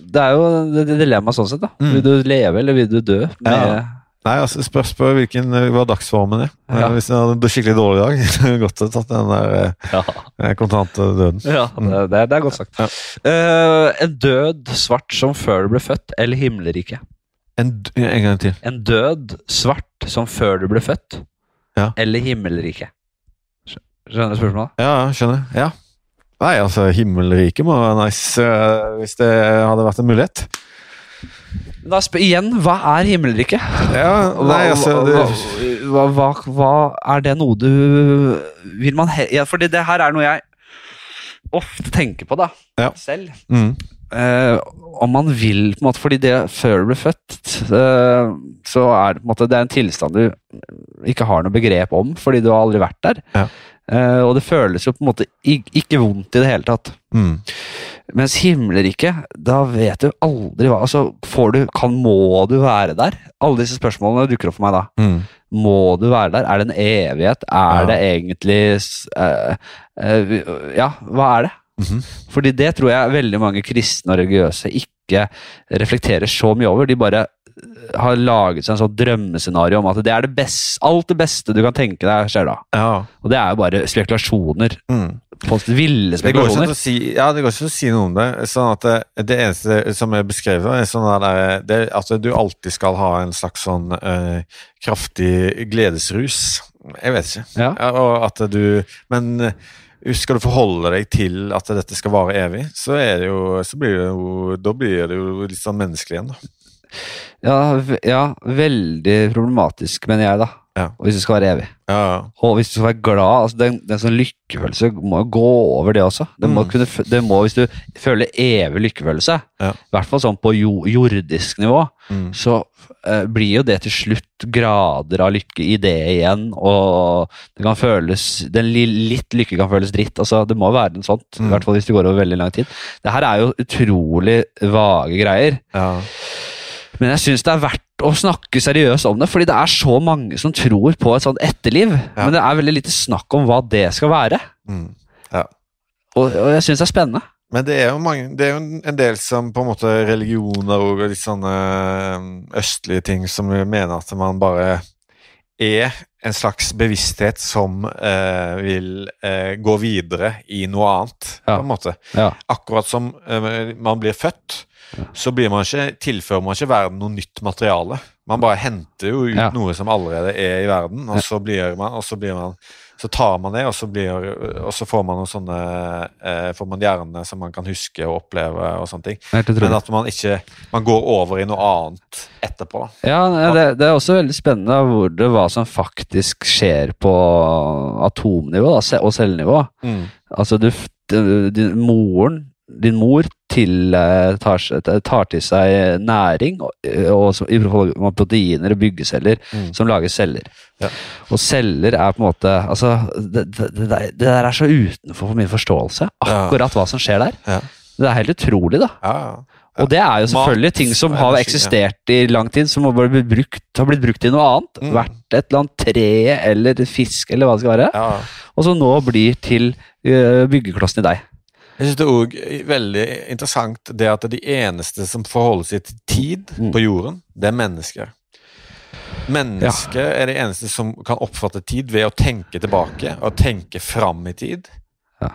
det er jo det dilemmaet sånn sett, da. Mm. Vil du leve, eller vil du dø? Med, Ja. Nei, altså Spørs på hvilken var dagsformen er. Eh, Ja. Hvis jeg hadde en skikkelig dårlig dag, så godt tatt den der ja. eh, kontante døden. Ja, det, det, det er godt sagt. Ja. Uh, en død svart som før du ble født, eller himmelriket? En, en gang til. En død svart som før du ble født, Ja. eller himmelriket? Skjønner du spørsmålet? Ja, skjønner. Ja. Nei, altså Himmelriket må være nice uh, hvis det hadde vært en mulighet. Da spør igjen, hva er himmelriket? Ja, nei, altså det, hva, hva, hva, hva er det noe du Vil man he Ja, fordi det her er noe jeg ofte tenker på, da. Ja. Selv. mm, Eh, om man vil, på en måte, fordi det før du ble født, eh, så er det på en måte Det er en tilstand du ikke har noe begrep om, fordi du har aldri vært der. Ja. Eh, og det føles jo på en måte ik ikke vondt i det hele tatt. mm, Mens himmelriket, da vet du aldri hva Altså, får du Kan Må du være der? Alle disse spørsmålene dukker opp for meg da. mm. Må du være der? Er det en evighet? Er Ja. det egentlig uh, eh, Ja, hva er det? Mhm. Fordi det tror jeg veldig mange kristne og religiøse ikke reflekterer så mye over. De bare har laget seg en sånn drømmescenario om at det er det beste, alt det beste du kan tenke deg skjer da. Ja. Og det er jo bare spekulasjoner. Mm. Ville spekulasjoner. Det går ikke spekulasjoner. å si, ja, det går ikke an å si noe om det. Sånn at det, det eneste som er beskrevet, er sånn at, det, er at du alltid skal ha en slags sånn eh, kraftig gledesrus. Jeg vet ikke. Ja. og at du Men eh, skal du forholde deg til at dette skal vare evig, så, er det jo, så blir det jo Da blir det jo litt sånn menneskelig igjen, da. Ja, ja, veldig problematisk, mener jeg, da. Ja. Hvis du skal være evig. Ja, Og hvis du skal være glad altså den, den sånn lykkefølelse må jo gå over det også. Det må Mm. kunne, det må, hvis du føler evig lykkefølelse, Ja. i hvert fall sånn på jordisk nivå, mm. så eh, blir jo det til slutt grader av lykke i det igjen, og det kan føles den li, Litt lykke kan føles dritt. altså Det må være en sånt, i Mm. hvert fall hvis det går over veldig lang tid. Det her er jo utrolig vage greier. ja. Men jeg syns det er verdt å snakke seriøst om det, fordi det er så mange som tror på et sånt etterliv. Ja. Men det er veldig lite snakk om hva det skal være. Mm. Og, og jeg syns det er spennende. Men det er jo mange, det er jo en- del som på en måte religioner og litt sånne eh, østlige ting som mener at man bare er en slags bevissthet som eh, vil eh, gå videre i noe annet, Ja. på en måte. Ja. Akkurat som eh, man blir født, så blir man ikke, tilfører man ikke verden noe nytt materiale. Man bare henter jo ut Ja. noe som allerede er i verden, og så blir man, og så blir man så tar man det, og så, blir, og så får man noen sånne eh, Får man hjerne som man kan huske og oppleve og sånne ting. Men at man ikke Man går over i noe annet etterpå, da. Ja, det, det er også veldig spennende hvor det, hva som faktisk skjer på atomnivå da, og cellenivå. Altså, du, du, du- moren, din mor til, eh, tar, tar til seg næring og, og og i proteiner og byggeceller Mm. som lager celler. Ja. Og celler er på en måte altså, det, det, det, der- er så utenfor min forståelse. Akkurat hva som skjer der. Ja. Det er helt utrolig, da. Ja, ja. Og det er jo selvfølgelig Mat, ting som har eksistert i lang tid, som har blitt brukt, har blitt brukt i noe annet. Mm. Vært et eller annet tre eller fisk eller hva det skal være. ja. Og som nå blir til byggeklossen i deg. Jeg synes det er også veldig interessant det at de eneste som forholder seg til tid Mm. på jorden, det er mennesker. Mennesker er de eneste som kan oppfatte tid ved å tenke tilbake og tenke fram i tid. Ja.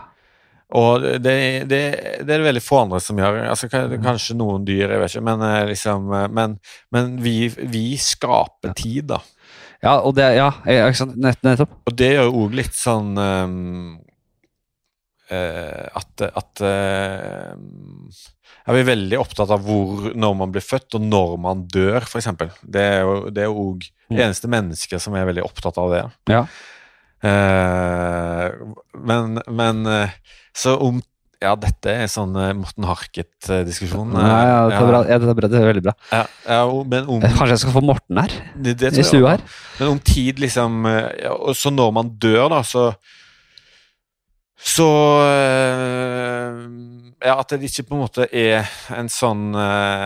Og det, det, det er det veldig få andre som gjør. Altså, Mm. kanskje noen dyr, jeg vet ikke, men, eh, liksom, eh, men, men vi, vi skaper tid, da. Ja, og det, ja, ja, nettopp. Og det gjør òg litt sånn eh, At, at eh, Jeg er veldig opptatt av hvor, når man blir født, og når man dør, f.eks. Det er jo det er òg Mm. det eneste mennesket som er veldig opptatt av det. Ja. Eh, men, men eh, Så om Ja, dette er sånn eh, Morten Harket-diskusjon. Nei, ja, det er bra. Ja, det er bra. Det er veldig bra. Ja, ja, men om Kanskje jeg skal få Morten her? det, det I stua her? Men om tid, liksom eh, ja, Og så når man dør, da, så Så eh, Ja, at det ikke på en måte er en sånn eh,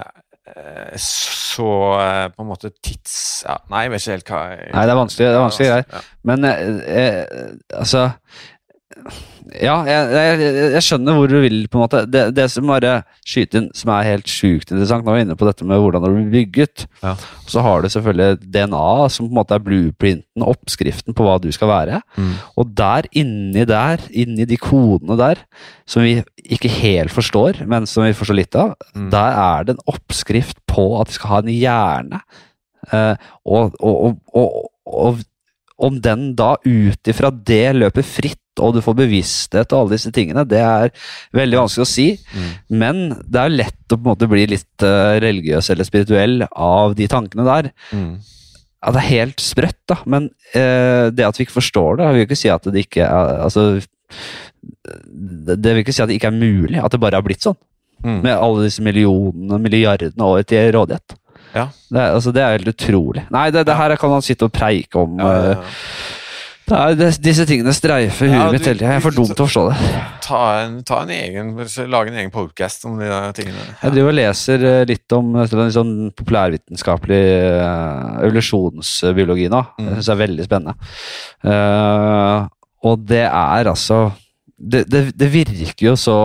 eh, så på en måte tids... Ja, nei, jeg vet ikke helt hva jeg, Nei, det er vanskelig, det er vanskelig greier. Ja. Men eh, altså Ja, jeg, jeg, jeg skjønner hvor du vil, på en måte. Det, det som bare skyter inn, som er helt sjukt interessant Nå er vi inne på dette med hvordan det blir bygget. Ja. Så har du selvfølgelig DNA, som på en måte er blueprinten, oppskriften på hva du skal være. Mm. Og der, inni der, inni de kodene der, som vi ikke helt forstår, men som vi forstår litt av, Mm. der er det en oppskrift på at vi skal ha en hjerne. Eh, og, og, og, og, om den da ut ifra det løper fritt, og du får bevissthet og alle disse tingene, det er veldig vanskelig å si. Mm. Men det er lett å på en måte bli litt eh, religiøs eller spirituell av de tankene der. Mm. Ja, det er helt sprøtt, da. Men eh, det at vi ikke forstår det, vil ikke si at det ikke er Altså det, vil ikke si at det ikke er mulig, at det bare har blitt sånn. Mm. Med alle disse millionene, milliardene år til rådighet. Ja. Det, altså, det er helt utrolig. Nei, det, det her kan man sitte og preike om. Ja, ja, eh, er, det, disse tingene streifer huet Ja, mitt hele tida. Jeg er for dum til å forstå det. Ta en, ta en egen, Lage en egen podcast om de tingene. Jeg driver og leser eh, litt om eh, sånn populærvitenskapelig eh, evolusjonsbiologi nå. Mm. Jeg syns jeg er veldig spennende. Uh, og det er altså det, det, det virker jo så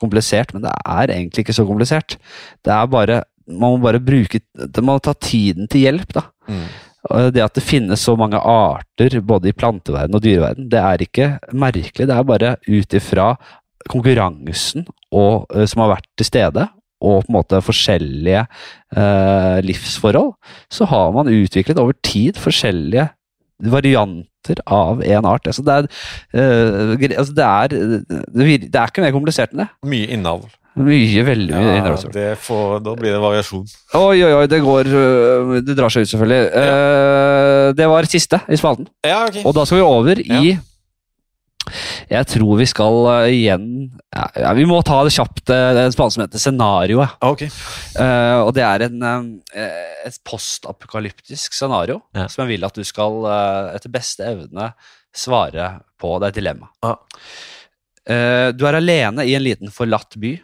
komplisert, men det er egentlig ikke så komplisert. Det er bare Man må bare bruke Man må ta tiden til hjelp, da. Mm. Det at det finnes så mange arter både i planteverden og dyreverden, det er ikke merkelig. Det er bare ut ifra konkurransen og, eh, som har vært til stede, og på en måte forskjellige eh, livsforhold, så har man utviklet over tid forskjellige varianter av en art. Altså det, er, eh, altså det, er, det er ikke mer komplisert enn det. Mye innavl. Mye, veldig mye Ja, det får, da blir det variasjon. Oi, oi, oi, det går øh, Det drar seg ut, selvfølgelig. Eh, det var siste i spalten. Ja, ok. Og da skal vi over i Jeg tror vi skal øh, igjen ja, ja, Vi må ta det kjapt, øh, en spalte som heter Scenarioet. Okay. Eh, og det er en, et postapokalyptisk scenario Ja. som jeg vil at du skal etter beste evne svare på. Det er et dilemma. Ja. Eh, du er alene i en liten forlatt by.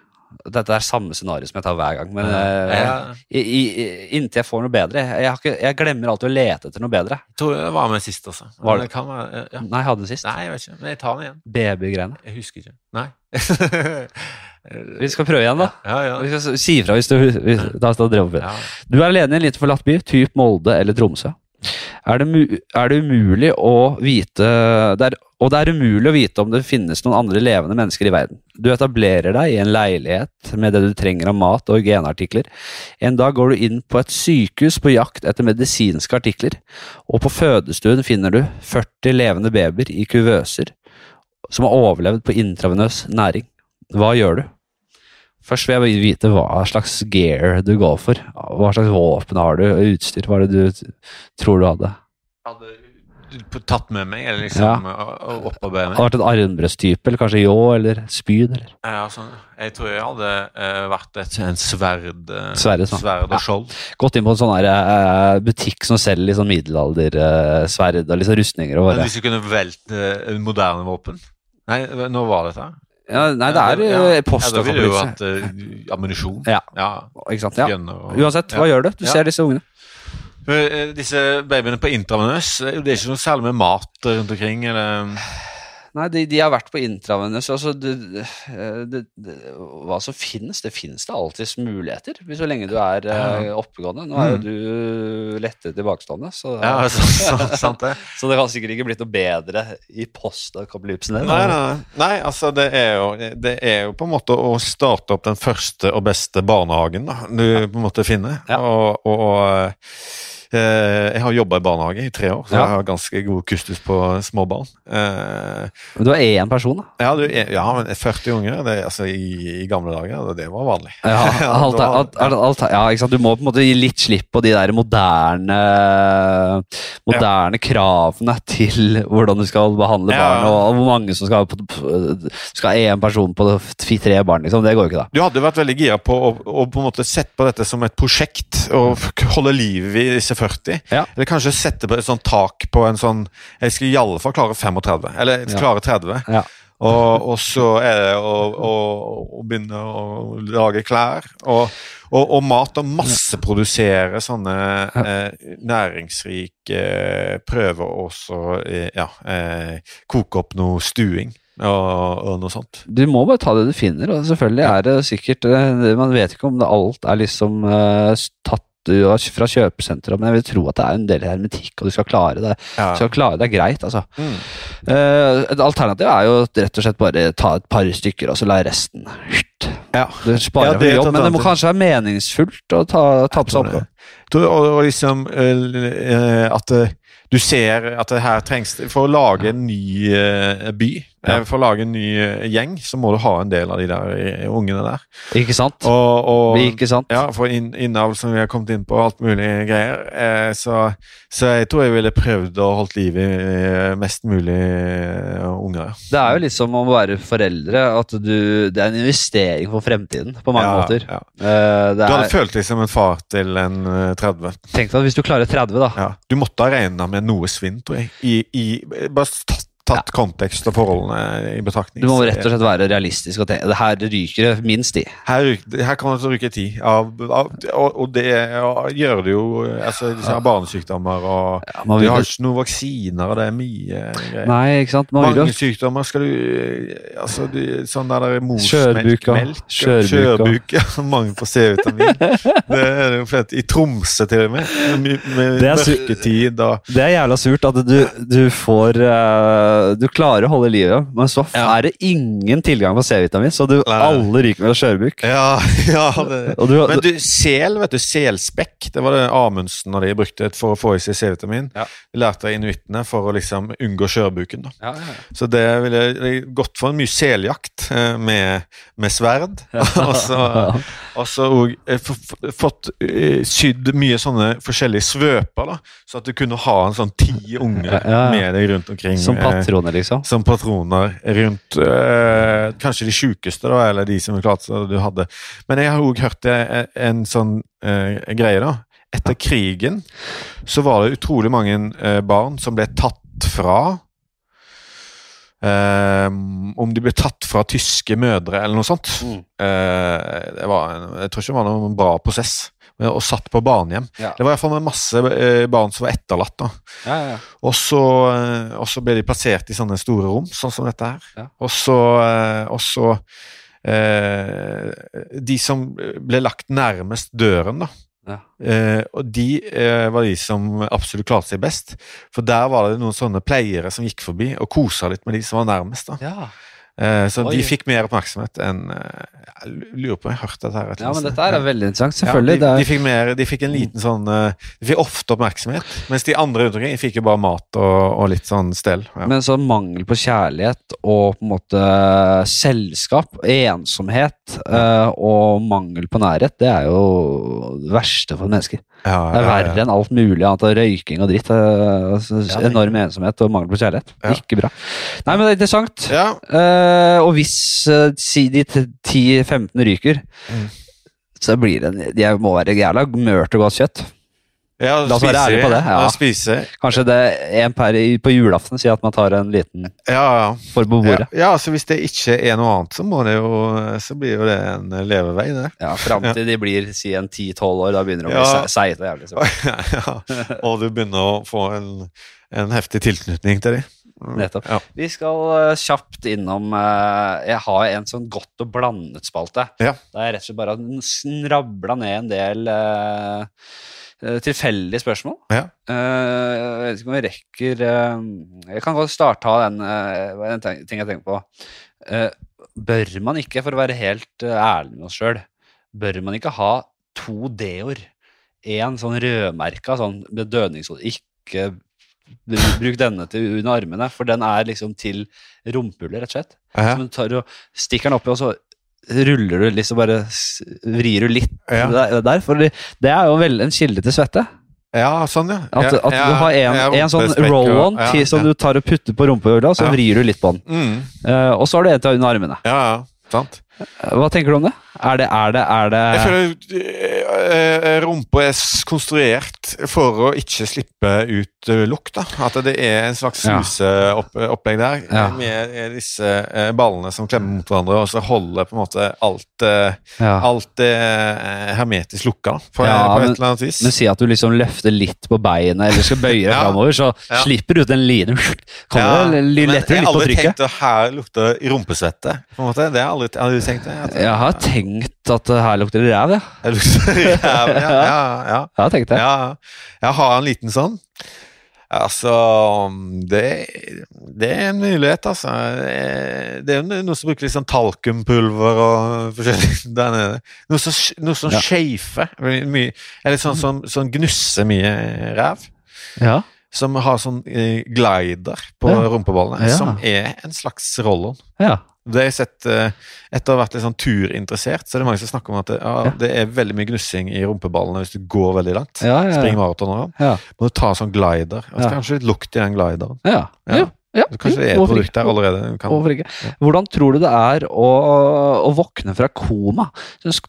Dette er samme scenario som jeg tar hver gang. Men eh, Ja. i, i, inntil jeg får noe bedre. Jeg, har ikke, jeg glemmer alltid å lete etter noe bedre. Jeg tror jeg var med sist også. Var det? det kan være, ja. Nei, jeg hadde den sist. Nei, jeg vet ikke. Men jeg tar den igjen. Babygreiene. Jeg husker ikke. Nei. Vi skal prøve igjen, da. Ja, ja. Vi skal si ifra hvis du hvis, da skal du drømme opp ja. Du er alene i en liten forlatt by, typ Molde eller Tromsø. Er det, er det umulig å vite det er, Og det er umulig å vite om det finnes noen andre levende mennesker i verden. Du etablerer deg i en leilighet med det du trenger av mat og hygieneartikler. En dag går du inn på et sykehus på jakt etter medisinske artikler, og på fødestuen finner du 40 levende babyer i kuvøser som har overlevd på intravenøs næring. Hva gjør du? Først vil jeg vite hva slags gear du går for. Hva slags våpen har du, utstyr? Hva er det du tror du hadde? Hadde tatt med meg, eller liksom og, og meg. Hadde vært en armbrøsttype, eller kanskje ljå, eller spyd? eller Ja, altså, Jeg tror jeg hadde uh, vært et, en sverd, uh, Sverd, sånn. sverd og Ja. skjold. Gått inn på en sånn her, uh, butikk som selger liksom sånn middelaldersverd og sånn rustninger. og bare. hvis du kunne velte moderne våpen Nei, nå var dette? Ja, nei, det er ja, eh, ja, Da ville jo postapokalypse. hatt ammunisjon. Ja. ja. Ikke sant? Ja. Uansett, hva ja. gjør du? Du Ja. ser disse ungene. Eh, Disse babyene på intravenøs, det er ikke noe særlig med mat rundt omkring, eller Nei, de, de har vært på intravenøs. Altså, det, eh, det, det, hva som finnes, det finnes det alltids muligheter. Så lenge du er eh, oppegående. Nå er jo Mm. du lettere tilbakestående, så, Ja, så, så, sant det. så det kan sikkert ikke blitt noe bedre i postapokalypsen. Nei, nei, nei, altså det er, jo, det er jo på en måte å starte opp den første og beste barnehagen da, du på en måte finner. Ja. Og, og jeg har jobba i barnehage i tre år, så Ja. jeg har ganske god kustus på små barn. Eh, Men du er én person, da. ja, du, ja, men 40 unger det, altså, i, i gamle dager, det var vanlig. Ja, alt, alt, alt, ja? Du må på en måte gi litt slipp på de der moderne Moderne kravene til hvordan du skal behandle barn, og, hvor mange som skal ha én person på tre barn. Liksom. Det går jo ikke, da. Du hadde vært veldig gira på å, å på en måte sette på dette som et prosjekt, og holde liv i disse 40. Ja. Eller kanskje sette på et sånt tak på en sånn Jeg skal i alle fall klare 35, eller Ja. klare 30. Ja. Og, og så er det å, å, å begynne å lage klær og, og, og mat og masseprodusere sånne eh, næringsrike Prøve å også eh, ja, eh, koke opp noe stuing og, og noe sånt. Du må bare ta det du finner, og selvfølgelig er det sikkert eh, Man vet ikke om det alt er liksom eh, tatt ut fra kjøpesenteret, men jeg vil tro at det er en del hermetikk, og du skal klare det. Ja. Du skal klare det greit, altså. Mm. Eh, et alternativ er jo rett og slett bare ta et par stykker, og så la resten Ja. Du sparer Ja, det for jobb, men det må kanskje være meningsfullt å ta, ta på seg oppgaven. Og, liksom eh, at eh, du ser at det her trengs For å lage en ny by, Ja. eh, for å lage en ny eh, gjeng, så må du ha en del av de der eh, ungene der. Ikke sant? Og, og Ikke sant? ja, for inn, innavl som vi har kommet inn på, alt mulig greier. Eh, så, så jeg tror jeg ville prøvd å holdt liv i mest mulig unger. Det er jo litt som å være foreldre at du Det er en investering for fremtiden, på mange Ja, måter. ja. Eh, det Du hadde er, følt deg som en far til en eh, 30. tenk deg at hvis du klarer 30, da. Du måtte ha regna med noe svinn, tror jeg. I, i, bare tatt, tatt kontekst og forholdene i betraktning. Du må rett og slett være realistisk og tenke det her ryker det minst i. Her, her kan det ryke ti. Av, av, og, og det og, gjør det jo altså, Disse her barnesykdommer og Ja, Du har ikke noen vaksiner, og det er mye greier. Nei, ikke sant? Vil Mange sykdommer skal du altså, du, Sånn der Skjørbuka. morsmelkmelk Skjørbuka. Skjørbuk, ja, Mangel på C-vitamin. det er det jo flest. I Tromsø, til og med. Med, med Det er mørketid og Det er jævla surt at du, du får eh, Du klarer å holde livet, men så er det ingen tilgang på C-vitamin, så du alle ryker med skjørbuk. Ja, ja du, Men du, sel, vet du, selspekk, det var det Amundsen og de brukte for å få i seg C-vitamin. Ja. De lærte av inuittene for å liksom unngå skjørbuken. ja, ja, ja. Så det ville gått for en mye seljakt eh, med, med sverd. og så, og eh, fått eh, sydd mye sånne forskjellige svøper, da, så at du kunne ha en sånn ti unger Ja, ja. med deg rundt omkring. Som patroner, liksom. som patroner rundt eh, kanskje de sjukeste, da, eller de som klarte du hadde. Men jeg har òg hørt eh, en sånn eh, greie, da. Etter krigen så var det utrolig mange eh, barn som ble tatt fra eh, Om de ble tatt fra tyske mødre, eller noe sånt. Mm. Eh, det var jeg tror ikke det var noen bra prosess. Og satt på barnehjem. Ja. Det var iallfall masse eh, barn som var etterlatt. da Ja, ja, og så, eh, og så ble de plassert i sånne store rom, sånn som dette her. Og så, eh, og så eh, De som ble lagt nærmest døren, da. Ja. Eh, og de eh, var de som absolutt klarte seg best. For der var det noen sånne pleiere som gikk forbi og kosa litt med de som var nærmest. da. ja. Eh, så Oi. de fikk mer oppmerksomhet enn eh, Jeg lurer på om jeg hørt dette her. ja, men dette er veldig interessant. Ja, Selvfølgelig. de, de, er, fikk mer, de fikk en liten sånn eh, De fikk ofte oppmerksomhet, mens de andre rundt omkring fikk jo bare mat og, og litt sånn stell. Ja. Men sånn mangel på kjærlighet og på en måte selskap, ensomhet og mangel på nærhet, det er jo det verste for mennesker. Ja, Det er ja, verre enn alt mulig annet av røyking og dritt. Ja, Enorm ensomhet og mangel på kjærlighet. Ja. Ikke bra. Nei, men det er interessant. Ja, Eh, og hvis eh, si de 10-15 ryker, Mm. så blir det Jeg må være jævla mørt og godt kjøtt. ja La oss være ærlige på det, ja. Ja, spise. Kanskje det er en per på julaften sier at man tar en liten Ja, for på bordet. ja, så hvis det ikke er noe annet, så, må det jo, så blir jo det en levevei, det. Ja, Fram til de blir si en 10-12 år, da begynner de å bli Ja. se- seige og jævlig. Så. ja. Og du begynner å få en, en heftig tilknytning til dem. Nettopp. Ja. Vi skal eh, kjapt innom eh, Jeg har en sånn godt og blandet-spalte. Ja. Der jeg rett og slett bare snrabla ned en del eh, tilfeldige spørsmål. Ja. Uh, jeg vet ikke om vi rekker uh, Jeg kan godt starte av den, en ting jeg tenker på. Bør man ikke, for å være helt ærlig med oss sjøl, bør man ikke ha to D-ord? én sånn rødmerka sånn med dødningshode. Ikke bruk denne til under armene, for den er liksom til rumpehullet, rett og slett. Ja. Så du tar og stikker den oppi, og så ruller du liksom bare vrir du litt Ja. der, der. For det er jo vel en kilde til svette. ja, sånn, ja. At, at ja, du har en, en sånn roll-on som du tar og putter på rumpehullet, og så vrir du litt på den. mm, Uh, og så har du en til under armene. Ja, ja, sant. Eh, Hva tenker du om det? Er det, er det, er det Jeg føler uh, rumpa er konstruert for å ikke slippe ut eh, lukt. da. At det er en slags Ja. sluseopplegg der, Ja. med eh, disse eh, ballene som klemmer mot hverandre, og så holder på en måte alt, eh, ja. alt eh, hermetisk lukka, på, Ja, på men- et eller annet vis. Men si at du liksom løfter litt på beinet eller skal bøye deg Ja. framover, så slipper du ut en linen. Kommer Ja, det litt på trykket? jeg har aldri tenkt at her lukter rumpesvette. på en måte. Det har jeg aldri, tenkt du tenkt det? Jeg har tenkt at her lukter ræv, ja. Jeg lukter ræv, ja, ja, ja. Jeg har tenkt det. Ja, jeg har en liten sånn. Altså det, det er en mulighet, altså. Det er noen som bruker litt sånn talkumpulver og forskjellig der nede. Noe som, noe som Ja. shafer. Eller sånn som sånn gnusser mye ræv. Ja. Som har sånn eh, glider på Ja. rumpeballene, Ja. som er en slags roll-on. ja. Det har jeg sett eh, Etter å ha vært litt sånn turinteressert, så er det mange som snakker om at det, ja, det er veldig mye gnussing i rumpeballene hvis du går veldig langt. Ja, ja, Spring maraton og sånn. ja. Må du ta sånn glider. Og Ja. Kanskje litt lukt i den glideren. ja. Ja. Ja. Kanskje det er et produkt der allerede. Hvordan tror du det er å, å våkne fra koma?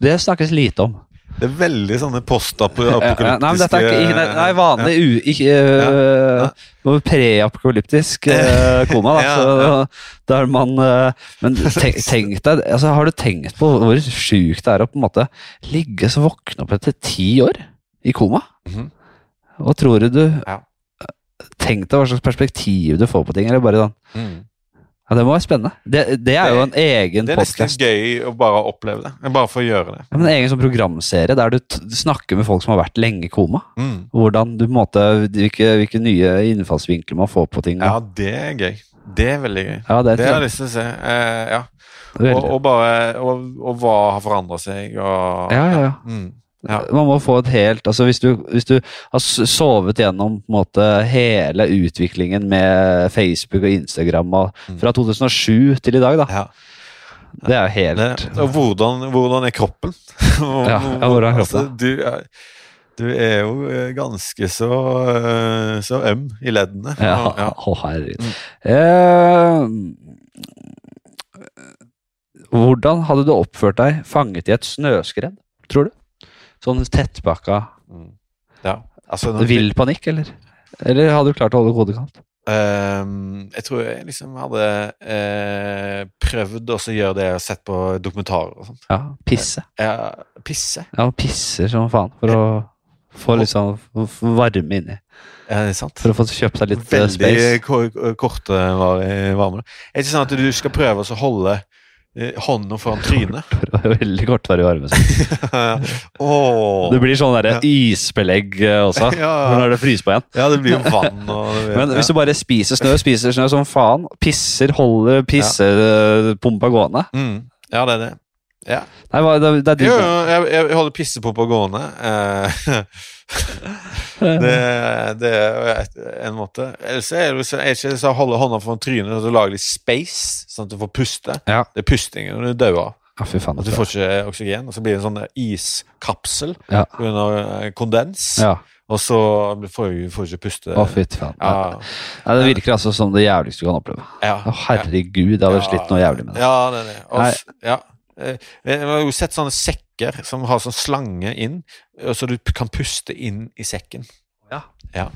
Det snakkes lite om. Det er veldig sånne Eh, postapokalyptiske Nei, men dette er ikke, nei, nei, vanlig u, ikke, Ja. ja. preapokalyptisk uh, koma. Da. Ja, Så. Der man uh, Men tenk, tenk deg altså, Har du tenkt på hvor sjukt det er å på en måte ligge så våkne opp etter ti år i koma? Mhm. Hva tror du du Ja. Tenk deg hva slags perspektiv du får på ting. Eller bare sånn Mm. Ja, Det må være spennende. Det, det er jo en egen Det er nesten podcast. gøy å bare oppleve det. Bare for å gjøre det. Ja, men en egen sånn programserie der du snakker med folk som har vært lenge i koma. Mm. Hvordan du på en måte, hvilke, hvilke nye innfallsvinkler man får på ting. Ja, det er gøy. Det er veldig gøy. Ja, det, Det har jeg lyst til å se. Eh, ja. Og, og bare og, og hva har forandra seg, og Ja, ja, ja. Mm. Ja. Man må få et helt altså Hvis du, hvis du har sovet gjennom måte, hele utviklingen med Facebook og Instagram og, Mm. fra 2007 til i dag, da. ja. Det er jo helt Det, og hvordan, hvordan er kroppen? Ja, ja, hvordan er kroppen? Altså, du, er, du er jo eh, ganske så, eh, så øm i leddene. Ja, ja. å herregud. Mm. Eh, hvordan hadde du oppført deg fanget i et snøskred, tror du? Sånn tettpakka Mm. ja. Altså, Vill panikk, eller? Eller hadde du klart å holde hodet kaldt? Um, jeg tror jeg liksom hadde uh, prøvd å gjøre det jeg har sett på dokumentarer og sånt. Ja, pisse. Ja, pisse. Ja, pisser som faen for å få litt sånn varme inni. Ja, det er sant? For å få kjøpt seg litt eh, Veldig space. Veldig korte varme. Er det ikke sånn at du skal prøve å holde eh, hånda foran trynet? Veldig kortvarig varme. Åh. Det blir sånn der Ja. isbelegg eh, også, Ja. når det fryser på igjen. Ja, det blir jo vann og Men ja. hvis du bare spiser snø, spiser snø som faen, pisser, holder pissepumpa gående mm. Ja, det er det. Ja. Nei, det, det er Jo, jeg, jeg holder på gående. Eh, det, det er en måte. Ellers er det ikke så holde hånda foran trynet og så lage litt space, sånn at du får puste. Ja. Det er pustingen når du av. Ja, faen. At du får ikke oksygen, og så blir det en sånn iskapsel Ja. under kondens. Ja. Og så får du får ikke puste. Å, fytti faen. Ja, Nei, det virker altså som det jævligste du kan oppleve. ja, Å, herregud, jeg hadde slitt noe jævlig med det. Ja, det er det. Og, ja. Eh, Jeg har jo sett sånne sekker som har sånn slange inn, så du kan puste inn i sekken. Ja. Ja.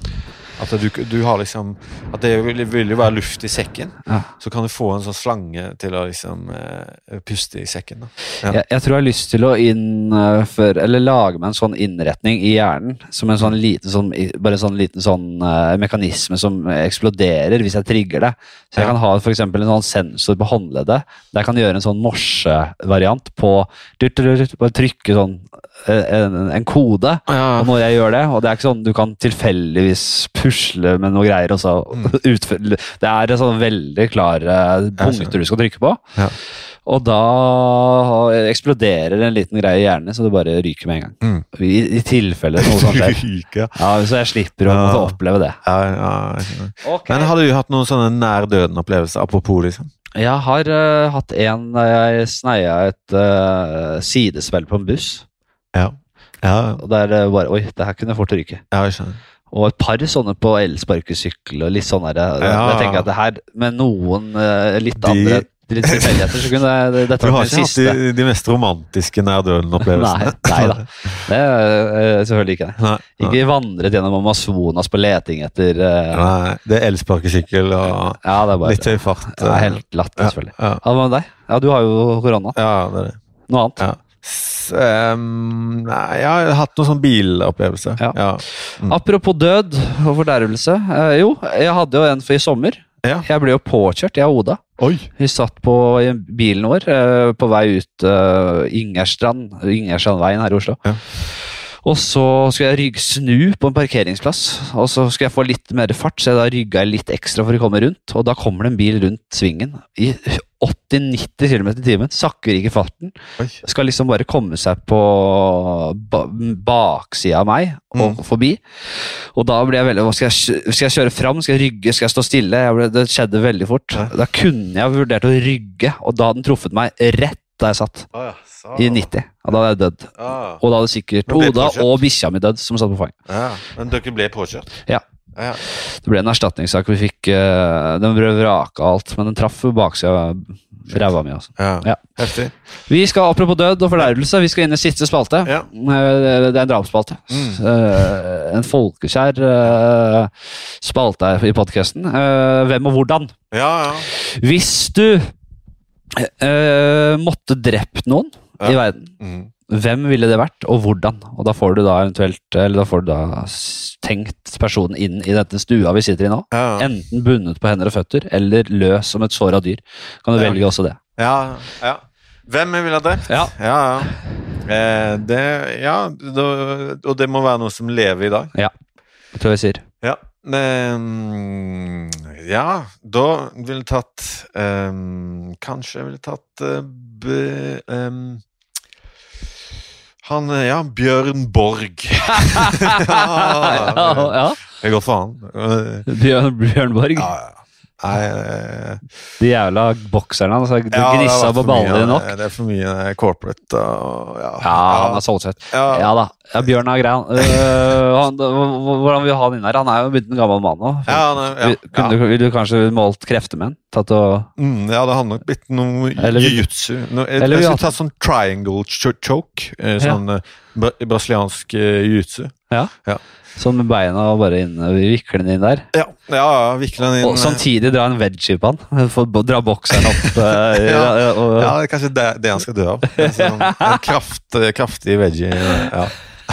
At du, du har liksom At det vil, vil jo være luft i sekken, Ja. så kan du få en sånn slange til å liksom uh, puste i sekken. Ja. Jeg, jeg tror jeg har lyst til å innføre, eller lage meg en sånn innretning i hjernen, som en sånn liten sånn, bare en sånn liten sånn uh, mekanisme som eksploderer hvis jeg trigger det. Så jeg kan ha for en sånn sensor på håndleddet, der jeg kan gjøre en sånn morsevariant på, bare trykke sånn eh, en, en kode, og når jeg gjør det, og det er ikke sånn du kan tilfeldigvis pusle med noe greier, så Mm. utføre Det er en sånn veldig klare punkter du skal trykke på. Ja. Og da eksploderer en liten greie i hjernen, så det bare ryker med en gang. Mm. I, I tilfelle noe sånt skjer. Ryke. Ja, Så jeg slipper å Ja. oppleve det. Ja, ja, skjønner. Men har du hatt noen sånne nær døden-opplevelser? Apropos, liksom. Jeg har uh, hatt en da jeg sneia et uh, sidesvell på en buss. Ja. Ja, Og der det bare Oi, det her kunne fort ryke. ja jeg skjønner. Og et par sånne på elsparkesykkel og litt sånn der. Ja. Jeg tenker at det her, med noen eh, litt De- andre litt tilfeldigheter, så kunne det, dette Du har vært ikke min hatt siste. de, de mest romantiske? Nei, nei da. Det er eh, selvfølgelig ikke det. Nei, nei. Ikke vandret gjennom Amazonas på leting etter eh, Nei, det er elsparkesykkel og Ja, det er bare litt høy fart. ja, Helt latt, ja, selvfølgelig. ja, Ja, Hva med deg? Ja, du har jo korona. ja, det er det. Noe annet? Ja. Ehm, nei, jeg har hatt noen sånn bilopplevelse. Ja. Ja. Mm. Apropos død og fordervelse. Uh, jo, jeg hadde jo en for i sommer. Ja. Jeg ble jo påkjørt, jeg og Oda. Oi! Vi satt på i bilen vår uh, på vei ut uh, Ingerstrand, Ingerstrandveien her i Oslo. Ja. Og så skulle jeg rygg, snu på en parkeringsplass, og så skulle jeg få litt mer fart, så jeg da rygga litt ekstra for å komme rundt, og da kommer det en bil rundt svingen i 80-90 km i timen, sakker ikke farten, Oi. skal liksom bare komme seg på ba baksida av meg og Mm. forbi. Og da ble jeg veldig Skal jeg, skal jeg kjøre fram? Skal jeg rygge? Skal jeg stå stille? Jeg ble, det skjedde veldig fort. Ja. Da kunne jeg vurdert å rygge, og da hadde den truffet meg rett da jeg satt. I 90. Og da hadde jeg dødd. Ah. Og da hadde sikkert Oda og bikkja mi dødd, som satt på fanget. Ja, men dere ble påkjørt? Ja. Ja. Det ble en erstatningssak. Vi fikk uh, Den ble vraka alt, men den traff baksida av ræva mi. Altså. ja. Heftig. Vi skal, Apropos død og fordervelse, vi skal inn i siste spalte. Ja. Det er en drapsspalte. Mm. Uh, En folkekjær uh, spalte i podkasten. Hvem og hvordan? Ja, ja. Hvis du måtte drept noen i verden, Mm. Hvem ville det vært, og hvordan? Og da får du da eventuelt Eller da får du da tenkt personen inn i dette stua vi sitter i nå. ja. Enten bundet på hender og føtter, eller løs som et såra dyr. Kan du Ja. velge også det. ja, ja. Hvem ville drept? Ja. ja. ja. Eh, det Ja, det, og det må være noe som lever i dag. Ja. Det tror jeg sier. Ja. Ehm, ja, da ville tatt um, Kanskje jeg ville tatt uh, b, ehm, Han eh, Ja, Bjørn Borg. ja, ja. Det går for han. Eh, Bjørn, Bjørn Borg. Ja, ja. Nei De jævla bokserne. Altså, du ja, gnissa på ballene nok. Det er for mye corporate og ja. Ja, han er solgt. ja. Ja da. Ja, Bjørn er grei. Øh, hvordan vil du ha han inn her? Han er jo blitt en gammel mann nå. Ja, ja, ja, Vil- du, vil du kanskje målt krefter med han? Og Mm, ja, det hadde nok blitt noe jiu-jitsu. Noe- Jeg, jeg skulle tatt sånn triangle ch choke. eh, Sånn eh, bra brasiliansk eh, jiu-jitsu. sånn med beina og bare inn, vikle den inn der. Ja, ja, vikle den inn. Og samtidig dra en veggie på han. Dra bokseren opp. øh, Ja. og, Ja, det er kanskje det, det han skal dø av. En Sånn, en kraft, kraftig veggie. Ja.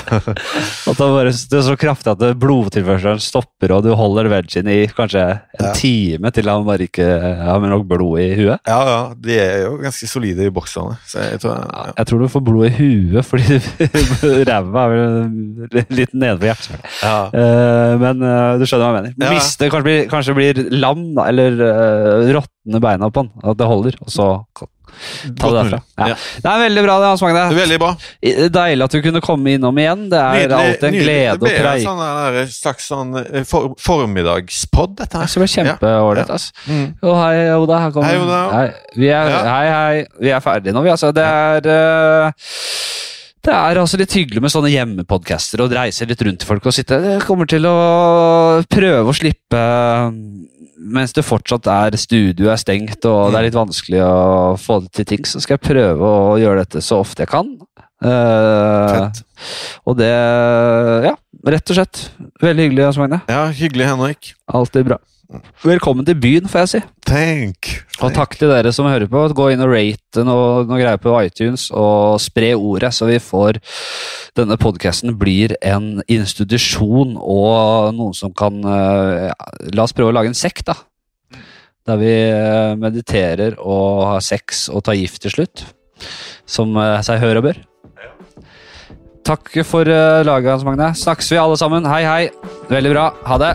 At det, bare, det er så kraftig at blodtilførselen stopper, og du holder veggen i kanskje en Ja. time til han bare ikke har nok blod i huet. ja, ja, de er jo ganske solide i boksene. Så jeg tror Ja. Jeg tror du får blod i huet, fordi ræva er vel litt nede på hjertet. Eh, men uh, du skjønner hva jeg mener. Miste, kanskje, blir, kanskje blir lam, eller uh, råtne beina på han. At det holder, og så ta det derfra. Ja. Ja. Det er veldig bra, det, Hans Magne. Veldig bra. Deilig at du kunne komme innom igjen. Det er alltid en nydelig. glede å Det ble en preike. sånn slags sånn eh, for, formiddagspod, dette her. Det ble kjempeålreit. Ja. Altså. Mm. Hei, Oda. Her kommer Hei, Oda. Hei, vi er, Ja. hei, hei. Vi er ferdige nå, vi. Altså, det er uh, det er altså litt hyggelig med sånne hjemmepodcaster og reise litt rundt til folk og sitte. Jeg kommer til å prøve å slippe mens det fortsatt er studio er stengt og det er litt vanskelig å få det til ting, så skal jeg prøve å gjøre dette så ofte jeg kan. Uh, og det Ja, rett og slett. Veldig hyggelig, Hans Magne. Ja, hyggelig, Henrik. Alltid bra. Velkommen til byen, får jeg si. Tenk. Og takk til dere som hører på. Gå inn og rate noe, noe greier på iTunes, og spre ordet, så vi får Denne podkasten blir en institusjon og noen som kan eh, ja, La oss prøve å lage en sekt, da. Der vi eh, mediterer og har sex og tar gift til slutt. Som eh, seg hør og bør. Takk for laget, Hans Magne. Snakkes vi alle sammen. Hei, hei. Veldig bra. Ha det.